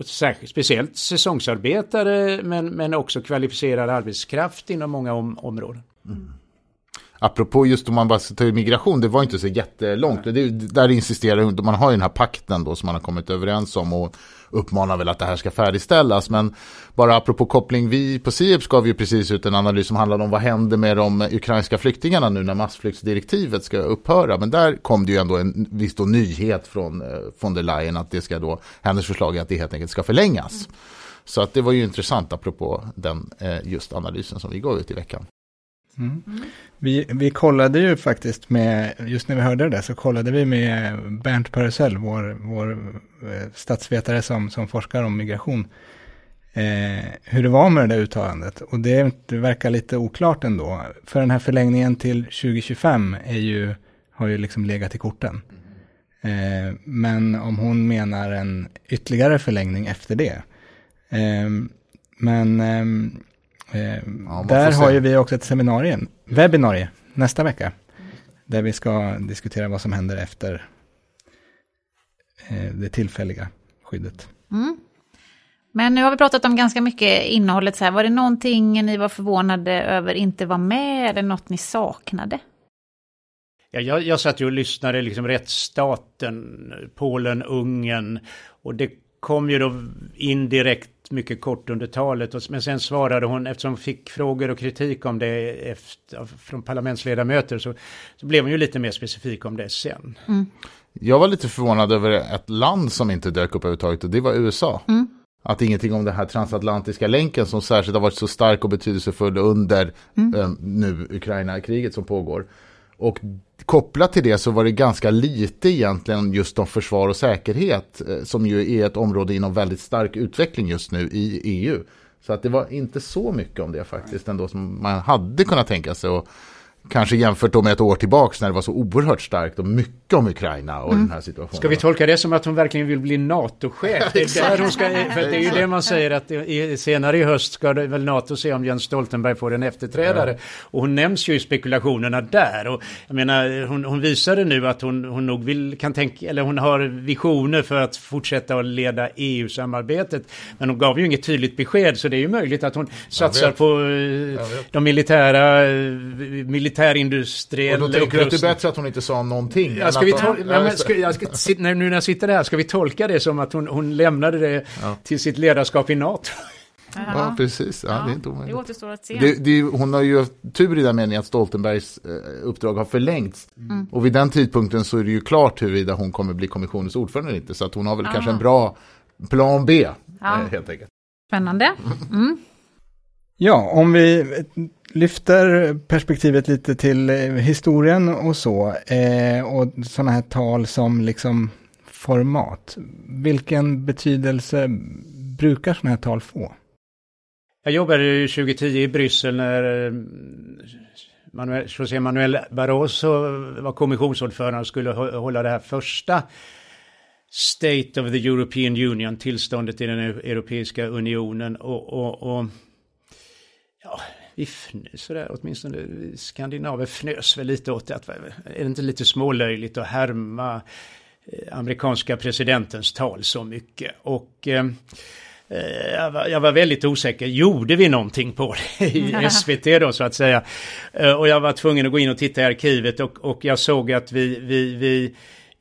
och särskilt, speciellt säsongsarbetare men, men också kvalificerad arbetskraft inom många om, områden. Mm. Apropå just om man bara ska ta migration, det var inte så jättelångt. Det, där insisterar man har ju den här pakten då som man har kommit överens om och uppmanar väl att det här ska färdigställas. Men bara apropå koppling, vi på Sieps gav ju precis ut en analys som handlade om vad händer med de ukrainska flyktingarna nu när massflyktsdirektivet ska upphöra. Men där kom det ju ändå en viss då nyhet från eh, von der Leyen att det ska då, hennes förslag är att det helt enkelt ska förlängas. Så att det var ju intressant apropå den eh, just analysen som vi gav ut i veckan. Mm. Vi, vi kollade ju faktiskt med, just när vi hörde det där, så kollade vi med Bernt Pörresell, vår, vår eh, statsvetare som, som forskar om migration, eh, hur det var med det där uttalandet. Och det, det, verkar lite oklart ändå. För den här förlängningen till 2025 är ju, har ju liksom legat i korten. Eh, men om hon menar en ytterligare förlängning efter det. Eh, men Eh, ja, där har ju vi också ett seminarium, webbinarie, nästa vecka. Där vi ska diskutera vad som händer efter eh, det tillfälliga skyddet. Mm. Men nu har vi pratat om ganska mycket innehållet. Så här. Var det någonting ni var förvånade över inte var med eller något ni saknade? Ja, jag, jag satt ju och lyssnade, liksom rättsstaten, Polen, Ungern och det kom ju då indirekt mycket kort under talet. Men sen svarade hon, eftersom hon fick frågor och kritik om det efter, från parlamentsledamöter, så, så blev hon ju lite mer specifik om det sen. Mm. Jag var lite förvånad över ett land som inte dök upp överhuvudtaget och det var USA. Mm. Att ingenting om den här transatlantiska länken som särskilt har varit så stark och betydelsefull under mm. eh, nu Ukraina-kriget som pågår. Och kopplat till det så var det ganska lite egentligen just om försvar och säkerhet eh, som ju är ett område inom väldigt stark utveckling just nu i EU. Så att det var inte så mycket om det faktiskt ändå som man hade kunnat tänka sig. Och Kanske jämfört då med ett år tillbaks när det var så oerhört starkt och mycket om Ukraina och mm. den här situationen. Ska vi tolka det som att hon verkligen vill bli NATO-chef? det, är där hon ska, för det är ju det man säger att i, senare i höst ska det väl NATO se om Jens Stoltenberg får en efterträdare. Ja. Och hon nämns ju i spekulationerna där. Och jag menar, hon, hon visade nu att hon, hon nog vill, kan tänka, eller hon har visioner för att fortsätta att leda EU-samarbetet. Men hon gav ju inget tydligt besked så det är ju möjligt att hon satsar på eh, de militära militär militärindustriell Och då tänker du att det är bättre att hon inte sa någonting? Ja, ska vi tol- ja, men ska, jag ska, nu när jag sitter där, ska vi tolka det som att hon, hon lämnade det ja. till sitt ledarskap i NATO? Ja, precis. Ja, ja, det är inte omöjligt. Det återstår att se. Det, det, hon har ju tur i den meningen att Stoltenbergs eh, uppdrag har förlängts. Mm. Och vid den tidpunkten så är det ju klart huruvida hon kommer bli kommissionens ordförande eller inte. Så att hon har väl Aha. kanske en bra plan B, ja. eh, helt enkelt. Spännande. Mm. Ja, om vi lyfter perspektivet lite till eh, historien och så. Eh, och sådana här tal som liksom format. Vilken betydelse brukar sådana här tal få? Jag jobbade ju 2010 i Bryssel när eh, Manuel, José Manuel Barroso var kommissionsordförande och skulle hålla det här första State of the European Union, tillståndet i den Europeiska unionen. Och, och, och ja, vi fnös sådär, åtminstone skandinaver fnös väl lite åt det. Att, är det inte lite smålöjligt att härma eh, amerikanska presidentens tal så mycket? Och eh, eh, jag var, jag var, väldigt osäker. Gjorde vi någonting på det i SVT då så att säga? Eh, och jag var tvungen att gå in och titta i arkivet och, och jag såg att vi, vi, vi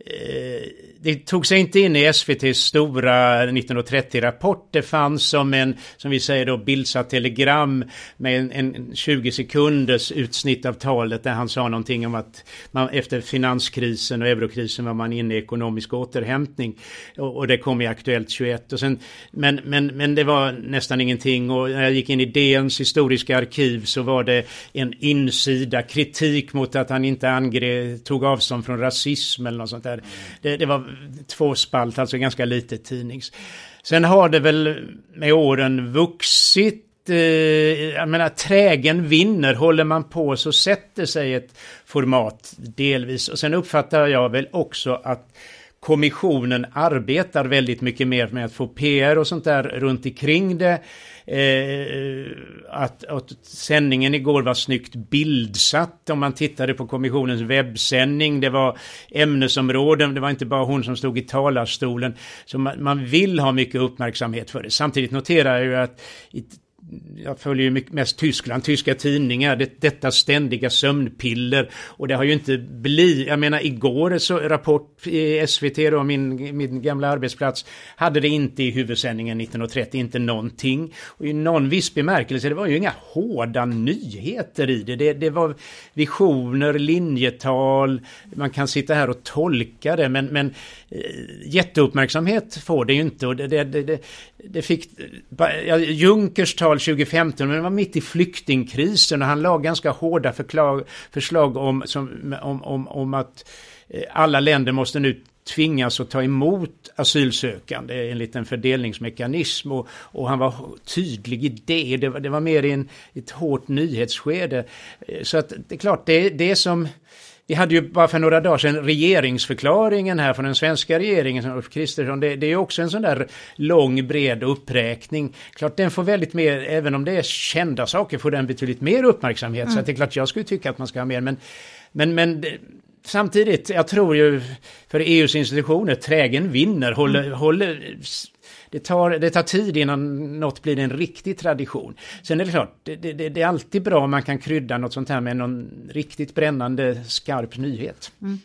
Eh, det tog sig inte in i SVTs stora 1930-rapport. Det fanns som en, som vi säger då, bildsatt telegram med en, en 20 sekunders utsnitt av talet där han sa någonting om att man, efter finanskrisen och eurokrisen var man inne i ekonomisk återhämtning. Och, och det kom i Aktuellt 21. Och sen, men, men, men det var nästan ingenting och när jag gick in i DNs historiska arkiv så var det en insida kritik mot att han inte angrep, tog avstånd från rasism eller något sånt där. Det, det var två spalt, alltså ganska litet tidnings. Sen har det väl med åren vuxit eh, jag menar trägen vinner, håller man på så sätter sig ett format delvis. Och sen uppfattar jag väl också att kommissionen arbetar väldigt mycket mer med att få PR och sånt där runt omkring det. Eh, att, att sändningen igår var snyggt bildsatt om man tittade på kommissionens webbsändning. Det var ämnesområden, det var inte bara hon som stod i talarstolen. Så man, man vill ha mycket uppmärksamhet för det. Samtidigt noterar jag ju att jag följer ju mest Tyskland, tyska tidningar, det, detta ständiga sömnpiller. Och det har ju inte blivit, jag menar igår så rapport i SVT då, min, min gamla arbetsplats, hade det inte i huvudsändningen 1930, inte någonting. Och i någon viss bemärkelse, det var ju inga hårda nyheter i det. Det, det var visioner, linjetal, man kan sitta här och tolka det, men, men eh, jätteuppmärksamhet får det ju inte. Och det, det, det, det fick, ja, Junkers tal 2015, men det var mitt i flyktingkrisen och han la ganska hårda förklag, förslag om, som, om, om, om att eh, alla länder måste nu tvingas att ta emot asylsökande enligt en fördelningsmekanism och, och han var tydlig i det. Det var, det var mer i en, ett hårt nyhetsskede. Eh, så att det är klart, det, det som vi hade ju bara för några dagar sedan regeringsförklaringen här från den svenska regeringen, Ulf Kristersson. Det, det är också en sån där lång, bred uppräkning. Klart den får väldigt mer, även om det är kända saker, får den betydligt mer uppmärksamhet. Mm. Så det är klart jag skulle tycka att man ska ha mer. Men, men, men samtidigt, jag tror ju för EUs institutioner, trägen vinner, håller, mm. håller det tar, det tar tid innan något blir en riktig tradition. Sen är det klart, det, det, det är alltid bra om man kan krydda något sånt här med någon riktigt brännande skarp nyhet. Mm.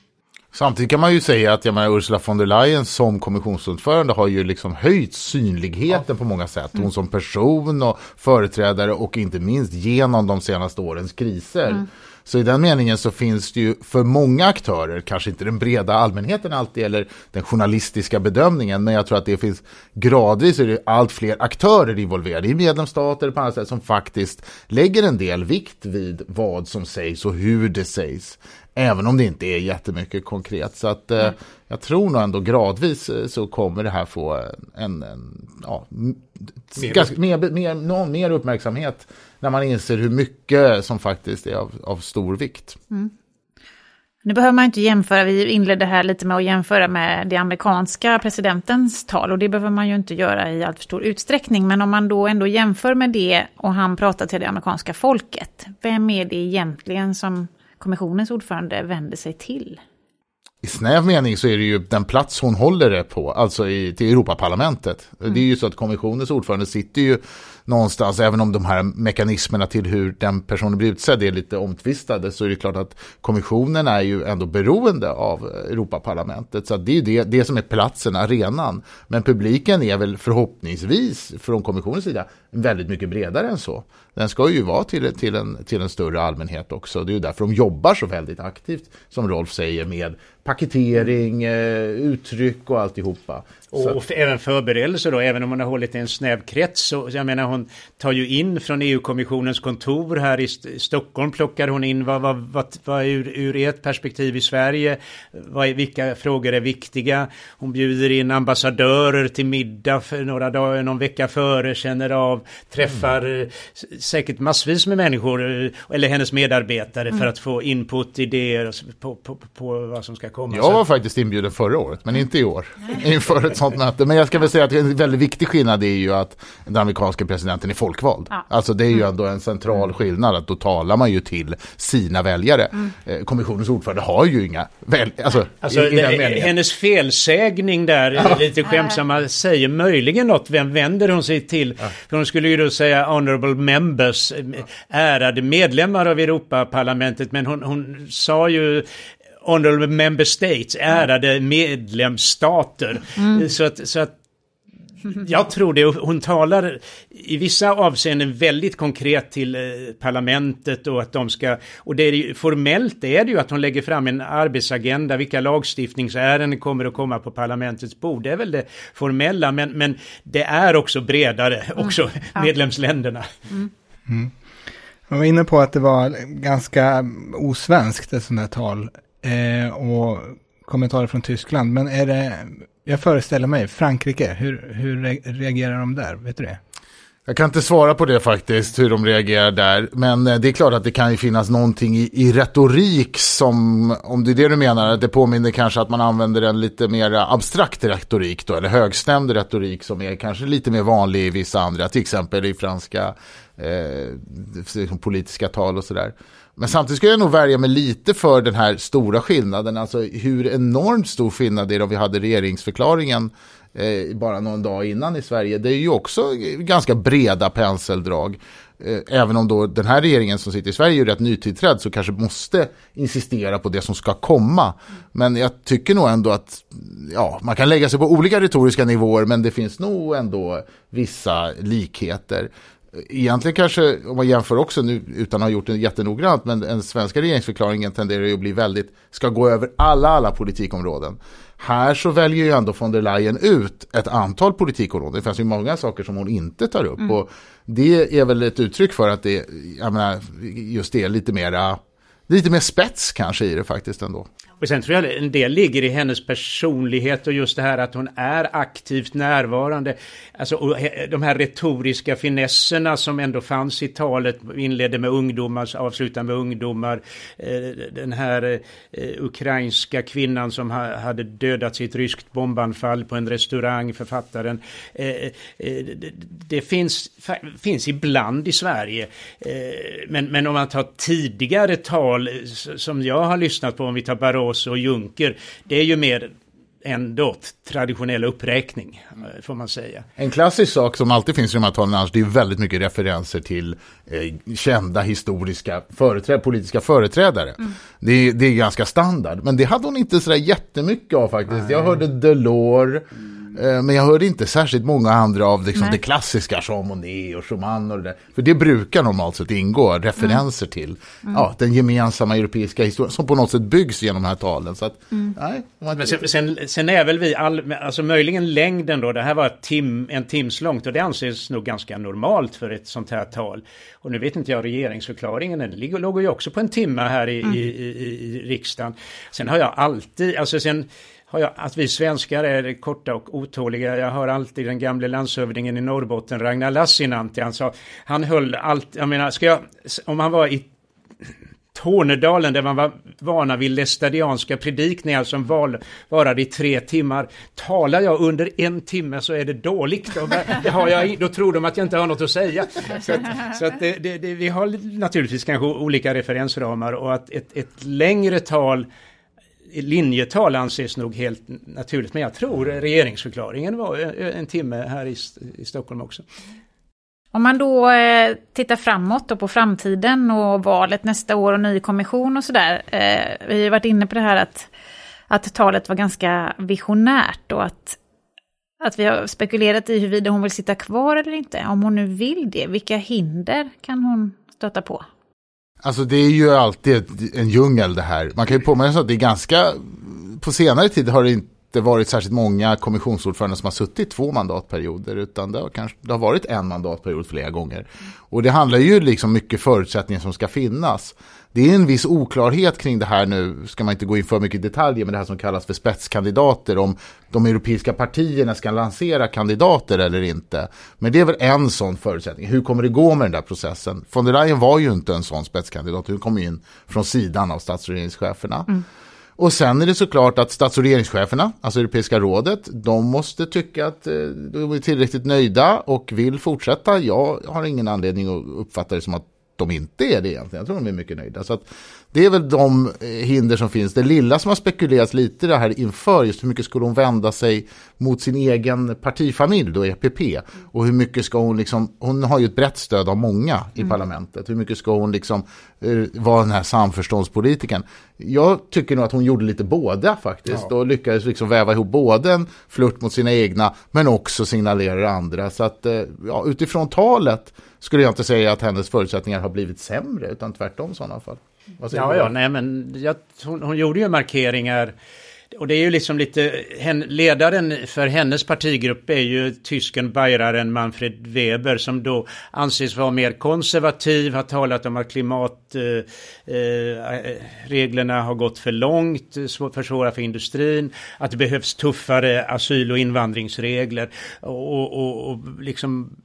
Samtidigt kan man ju säga att jag menar, Ursula von der Leyen som kommissionsordförande har ju liksom höjt synligheten ja. på många sätt. Hon mm. som person och företrädare och inte minst genom de senaste årens kriser. Mm. Så i den meningen så finns det ju för många aktörer, kanske inte den breda allmänheten alltid eller den journalistiska bedömningen, men jag tror att det finns gradvis är det allt fler aktörer involverade i medlemsstater på andra sätt som faktiskt lägger en del vikt vid vad som sägs och hur det sägs. Även om det inte är jättemycket konkret. Så att mm. jag tror nog ändå gradvis eh, så kommer det här få en, en ja, mer. Ganska, mer, mer, någon mer uppmärksamhet när man inser hur mycket som faktiskt är av, av stor vikt. Mm. Nu behöver man inte jämföra, vi inledde här lite med att jämföra med det amerikanska presidentens tal och det behöver man ju inte göra i allt för stor utsträckning. Men om man då ändå jämför med det och han pratar till det amerikanska folket, vem är det egentligen som kommissionens ordförande vänder sig till? i snäv mening så är det ju den plats hon håller det på, alltså i, till Europaparlamentet. Mm. Det är ju så att kommissionens ordförande sitter ju någonstans, även om de här mekanismerna till hur den personen blir utsedd är lite omtvistade, så är det klart att kommissionen är ju ändå beroende av Europaparlamentet. Så det är ju det, det som är platsen, arenan. Men publiken är väl förhoppningsvis från kommissionens sida väldigt mycket bredare än så. Den ska ju vara till, till, en, till en större allmänhet också. Det är ju därför de jobbar så väldigt aktivt, som Rolf säger, med paketering, eh, uttryck och alltihopa. Och, och även förberedelser då, även om man har hållit i en snäv krets. Så, jag menar, hon tar ju in från EU-kommissionens kontor här i Stockholm plockar hon in vad, vad, vad, vad ur, ur ert perspektiv i Sverige, vad, vilka frågor är viktiga. Hon bjuder in ambassadörer till middag för några dagar, någon vecka före, känner av, träffar mm. säkert massvis med människor, eller hennes medarbetare mm. för att få input, idéer på, på, på, vad som ska komma. Jag var faktiskt inbjuden förra året, men inte i år, inför ett sånt möte. Men jag ska väl säga att en väldigt viktig skillnad är ju att den amerikanska presidenten är folkvald. Ja. Alltså det är ju mm. ändå en central skillnad, att då talar man ju till sina väljare. Mm. Eh, kommissionens ordförde har ju inga väljare. Alltså, alltså i, i hennes felsägning där, ja. lite skämtsamma, säger möjligen något. Vem vänder hon sig till? Ja. För hon skulle ju då säga honorable members, ärade medlemmar av Europaparlamentet, men hon, hon sa ju honorable member states, ärade medlemsstater. Mm. Så, att, så att jag tror det. Hon talar i vissa avseenden väldigt konkret till eh, parlamentet och att de ska... Och det är ju, formellt är det ju att hon lägger fram en arbetsagenda, vilka lagstiftningsärenden kommer att komma på parlamentets bord. Det är väl det formella, men, men det är också bredare, mm. också mm. medlemsländerna. Mm. Mm. Jag var inne på att det var ganska osvenskt, ett sånt här tal. Eh, och kommentarer från Tyskland, men är det jag föreställer mig, Frankrike, hur, hur reagerar de där? Vet du det? Jag kan inte svara på det faktiskt, hur de reagerar där. Men eh, det är klart att det kan ju finnas någonting i, i retorik som, om det är det du menar, att det påminner kanske att man använder en lite mer abstrakt retorik då, eller högstämd retorik som är kanske lite mer vanlig i vissa andra, till exempel i franska eh, liksom politiska tal och sådär. Men samtidigt ska jag nog värja mig lite för den här stora skillnaden, alltså hur enormt stor skillnad det är om vi hade regeringsförklaringen eh, bara någon dag innan i Sverige. Det är ju också ganska breda penseldrag. Eh, även om då den här regeringen som sitter i Sverige är rätt nytillträdd så kanske måste insistera på det som ska komma. Men jag tycker nog ändå att ja, man kan lägga sig på olika retoriska nivåer men det finns nog ändå vissa likheter. Egentligen kanske, om man jämför också nu utan att ha gjort det jättenoggrant, men den svenska regeringsförklaringen tenderar ju att bli väldigt, ska gå över alla, alla politikområden. Här så väljer ju ändå von der Leyen ut ett antal politikområden. Det finns ju många saker som hon inte tar upp. Mm. Och det är väl ett uttryck för att det, jag menar, just det, lite mera, lite mer spets kanske i det faktiskt ändå. Och sen tror jag en del ligger i hennes personlighet och just det här att hon är aktivt närvarande. Alltså de här retoriska finesserna som ändå fanns i talet, inledde med ungdomar, avslutade med ungdomar. Eh, den här eh, ukrainska kvinnan som hade dödat sitt ryskt bombanfall på en restaurang, författaren. Eh, det finns, finns ibland i Sverige. Men, men om man tar tidigare tal som jag har lyssnat på, om vi tar Barroso Ås och Juncker, det är ju mer ändå traditionell uppräkning, eh, får man säga. En klassisk sak som alltid finns i de här talen, det är väldigt mycket referenser till eh, kända historiska företräd politiska företrädare. Mm. Det, det, är ganska standard, men det hade hon inte sådär jättemycket av faktiskt. Nej. Jag hörde Delors, mm. Eh, men jag hörde inte särskilt många andra av liksom det klassiska, Jean Monnet och Schumann och det där. För det brukar normalt sett ingå referenser mm. till mm. Ja, den gemensamma europeiska historien som på något sätt byggs genom de här talen. Så att, mm. nej, men sen, sen, sen, är väl vi, all, alltså möjligen längden då, det här var tim, en tims långt och det anses nog ganska normalt för ett sånt här tal. Och nu vet inte jag regeringsförklaringen, den låg ju också på en timme här i, mm. i, i, i riksdagen. Sen har jag alltid, alltså sen jag, att vi svenskar är korta och otåliga. Jag hör alltid den gamle landshövdingen i Norrbotten, Ragnar Lassinantti, han sa, han höll allt, jag menar, ska jag, om han var i Tornedalen där man var vana vid lästadianska predikningar som val, varade i tre timmar. Talar jag under en timme så är det dåligt. Då, det har jag, då tror de att jag inte har något att säga. Så, att, så att det, det, det, vi har naturligtvis kanske olika referensramar och att ett, ett längre tal linjetal anses nog helt naturligt, men jag tror regeringsförklaringen var eh, eh, en timme här i, i Stockholm också. Om man då eh, tittar framåt och på framtiden och valet nästa år och ny kommission och sådär. Eh, vi har varit inne på det här att, att talet var ganska visionärt och att, att vi har spekulerat i huruvida hon vill sitta kvar eller inte. Om hon nu vill det, vilka hinder kan hon stöta på? Alltså det är ju alltid en djungel det här. Man kan ju påminna sig att det är ganska, på senare tid har det inte varit särskilt många kommissionsordförande som har suttit två mandatperioder utan det har, kanske, det har varit en mandatperiod flera gånger. Och det handlar ju liksom mycket förutsättningar som ska finnas. Det är en viss oklarhet kring det här nu, ska man inte gå in för mycket detaljer, men det här som kallas för spetskandidater, om de europeiska partierna ska lansera kandidater eller inte. Men det är väl en sån förutsättning. Hur kommer det gå med den där processen? Von der Leyen var ju inte en sån spetskandidat, hon kom in från sidan av statsregeringscheferna. Mm. Och sen är det såklart att stats och regeringscheferna, alltså Europeiska rådet, de måste tycka att eh, de är tillräckligt nöjda och vill fortsätta. Jag har ingen anledning att uppfatta det som att de inte är det egentligen. Jag tror de är mycket nöjda. Så att det är väl de eh, hinder som finns. Det lilla som har spekulerats lite det här inför, just hur mycket skulle hon vända sig mot sin egen partifamilj då, EPP. Och hur mycket ska hon liksom, hon har ju ett brett stöd av många i mm. parlamentet. Hur mycket ska hon liksom uh, vara den här samförståndspolitiken? Jag tycker nog att hon gjorde lite båda faktiskt. Ja. Och lyckades liksom väva ihop både en flört mot sina egna, men också signalerar andra. Så att uh, ja, utifrån talet skulle jag inte säga att hennes förutsättningar har blivit sämre, utan tvärtom i sådana fall. Ja, ja, nej men jag, hon, hon gjorde ju markeringar. Och det är ju liksom lite, ledaren för hennes partigrupp är ju tysken Bayraren Manfred Weber som då anses vara mer konservativ, har talat om att klimatreglerna eh, eh har gått för långt, försvårar för industrin, att det behövs tuffare asyl och invandringsregler. Och, och, och liksom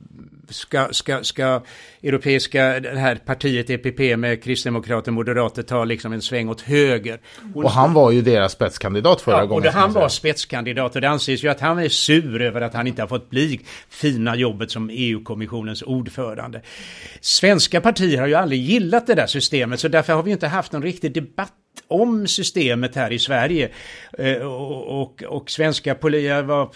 ska, ska, ska europeiska, det här partiet EPP med kristdemokrater och moderater ta liksom en sväng åt höger. Hon och han var ju deras spetskandidat förra ja, gången. och han var spetskandidat och det anses ju att han är sur över att han inte har fått bli fina jobbet som EU-kommissionens ordförande. Svenska partier har ju aldrig gillat det där systemet så därför har vi inte haft någon riktig debatt om systemet här i Sverige. Eh, och, och, och svenska var,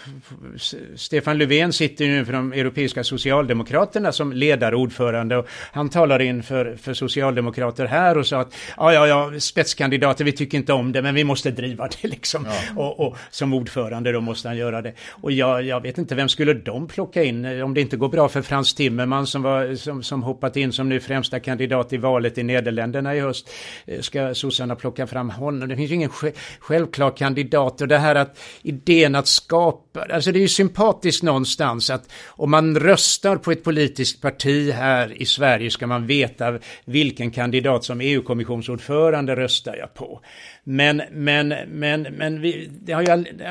Stefan Löfven sitter nu för de europeiska socialdemokraterna som ledarordförande. Och han talar inför för socialdemokrater här och sa att ja, ja, ja, spetskandidater, vi tycker inte om det, men vi måste driva det liksom. Ja. Och, och, som ordförande då måste han göra det. Och jag, jag vet inte, vem skulle de plocka in om det inte går bra för Frans Timmermans som, var, som, som hoppat in som nu främsta kandidat i valet i Nederländerna i höst. Eh, ska sossarna plocka plocka fram honom. Det finns ju ingen självklar kandidat. Och det här att idén att skapa, alltså det är ju sympatiskt någonstans att om man röstar på ett politiskt parti här i Sverige ska man veta vilken kandidat som EU-kommissionsordförande röstar jag på. Men, men, men, men vi, det har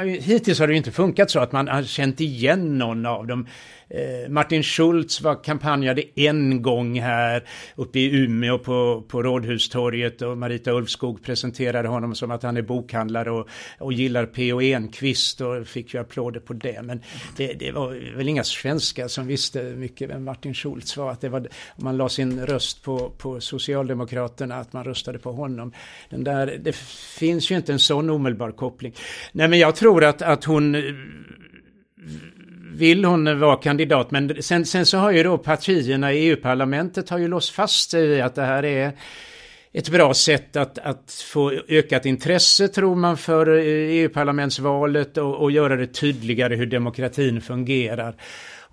ju, hittills har det ju inte funkat så att man har känt igen någon av dem. Eh, Martin Schultz var kampanjade en gång här uppe i Umeå på, på Rådhustorget och Marita Ulfskog presenterade honom som att han är bokhandlare och, och gillar P.O. Enquist och fick ju applåder på det. Men det, det var väl inga svenskar som visste mycket vem Martin Schultz var. Att det var om man la sin röst på, på Socialdemokraterna, att man röstade på honom. Den där, det finns ju inte en sån omedelbar koppling. Nej men jag tror att, att hon eh, vill hon vara kandidat. Men sen, sen så har ju då partierna i EU-parlamentet har ju låst fast sig i att det här är ett bra sätt att, att få ökat intresse tror man för eh, EU-parlamentsvalet och, och göra det tydligare hur demokratin fungerar.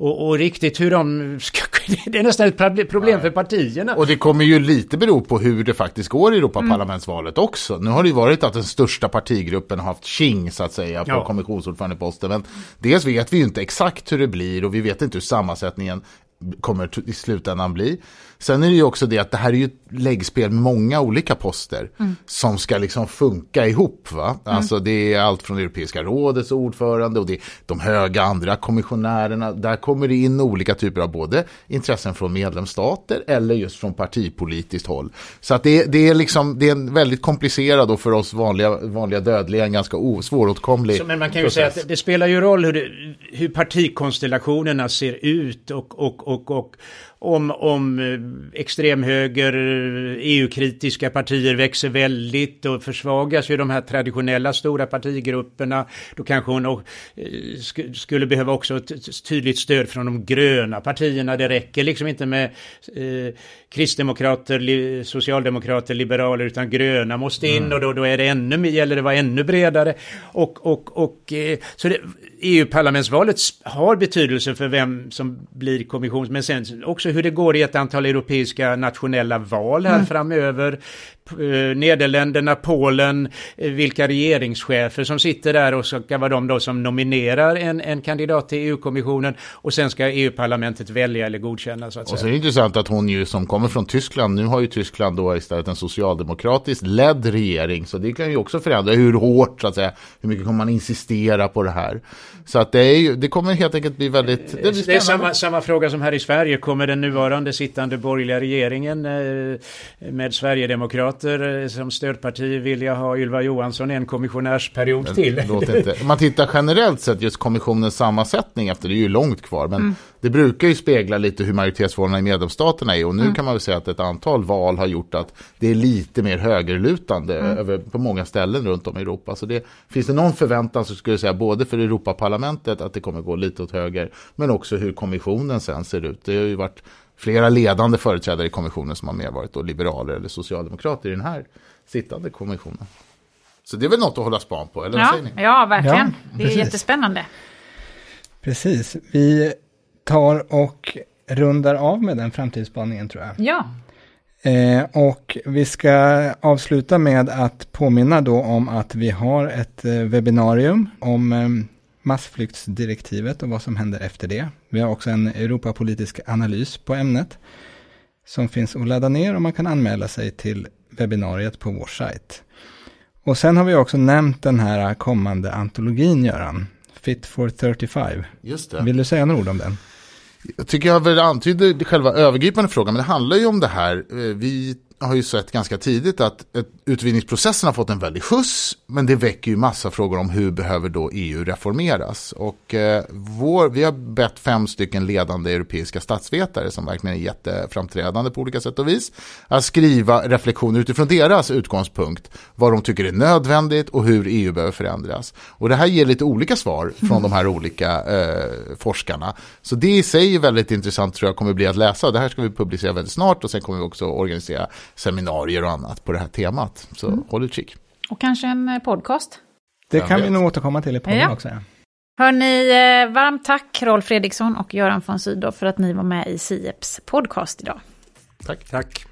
Och, och, riktigt hur de ska... Det är nästan ett problem Nej. för partierna. Och det kommer ju lite bero på hur det faktiskt går i Europaparlamentsvalet mm. också. Nu har det ju varit att den största partigruppen har haft king så att säga på ja. kommissionsordförandeposten. Men dels vet vi ju inte exakt hur det blir och vi vet inte hur sammansättningen kommer i slutändan bli. Sen är det ju också det att det här är ju ett läggspel med många olika poster mm. som ska liksom funka ihop. Va? Mm. Alltså det är allt från Europeiska rådets ordförande och det är de höga andra kommissionärerna. Där kommer det in olika typer av både intressen från medlemsstater eller just från partipolitiskt håll. Så att det, det är liksom det är en väldigt komplicerad och för oss vanliga, vanliga dödliga en ganska svåråtkomlig Så, Men man kan ju process. säga att det, det, spelar ju roll hur, det, hur partikonstellationerna ser ut och, och, och, och om, om eh, extremhöger EU-kritiska partier växer väldigt och försvagas ju de här traditionella stora partigrupperna. Då kanske hon eh, skulle behöva också ett tydligt stöd från de gröna partierna. Det räcker liksom inte med eh, kristdemokrater, socialdemokrater, liberaler utan gröna måste in mm. och då, då är det ännu, gäller det vara ännu bredare. Och, och, och eh, så EU-parlamentsvalet har betydelse för vem som blir kommissions... Men sen också hur det går i ett antal europeiska nationella val här mm. framöver Nederländerna, Polen, eh, vilka regeringschefer som sitter där och ska vara de då som nominerar en, en kandidat till EU-kommissionen och sen ska EU-parlamentet välja eller godkänna så att säga. Och så är det intressant att hon ju som kommer från Tyskland, nu har ju Tyskland då istället en socialdemokratiskt ledd regering, så det kan ju också förändra hur hårt, så att säga, hur mycket kommer man insistera på det här. Så att det, är ju, det kommer helt enkelt bli väldigt... Det, det är samma, samma fråga som här i Sverige, kommer den nuvarande sittande borgerliga regeringen eh, med Sverigedemokrater eh, som stödparti vilja ha Ylva Johansson en kommissionärsperiod till? Låt inte. Om man tittar generellt sett just kommissionens sammansättning efter, det är ju långt kvar, men mm. det brukar ju spegla lite hur majoritetsförhållandena i medlemsstaterna är och nu mm. kan man väl säga att ett antal val har gjort att det är lite mer högerlutande mm. över, på många ställen runt om i Europa. Så det, finns det någon förväntan så skulle jag säga både för Europaparlamentet att det kommer gå lite åt höger, men också hur kommissionen sen ser ut. Det har ju varit flera ledande företrädare i kommissionen som har mer varit då liberaler eller socialdemokrater i den här sittande kommissionen. Så det är väl något att hålla span på, eller ja, vad säger ni? Ja, verkligen. Ja, det är jättespännande. Precis. Vi tar och rundar av med den framtidsspaningen tror jag. Ja. Eh, och vi ska avsluta med att påminna då om att vi har ett eh, webbinarium om eh, massflyktsdirektivet och vad som händer efter det. Vi har också en Europapolitisk analys på ämnet som finns att ladda ner och man kan anmäla sig till webbinariet på vår sajt. Och sen har vi också nämnt den här kommande antologin, Göran. Fit for 35. Just det. Vill du säga några ord om den? Jag tycker jag väl antyder själva övergripande frågan, men det handlar ju om det här. Eh, vi har ju sett ganska tidigt att utvidgningsprocessen har fått en väldig skjuts, men det väcker ju massa frågor om hur behöver då EU reformeras. Och eh, vår, vi har bett fem stycken ledande europeiska statsvetare som verkligen är jätteframträdande på olika sätt och vis, att skriva reflektioner utifrån deras utgångspunkt, vad de tycker är nödvändigt och hur EU behöver förändras. Och det här ger lite olika svar från mm. de här olika eh, forskarna. Så det i sig är väldigt intressant tror jag kommer bli att läsa. Det här ska vi publicera väldigt snart och sen kommer vi också organisera seminarier och annat på det här temat. Så mm. håll utkik. Och kanske en eh, podcast. Det kan vi nog återkomma till i podden ja. också. Ja. Hörni, eh, varmt tack Rolf Fredriksson och Göran von Sydow för att ni var med i Sieps podcast idag. Tack. Tack.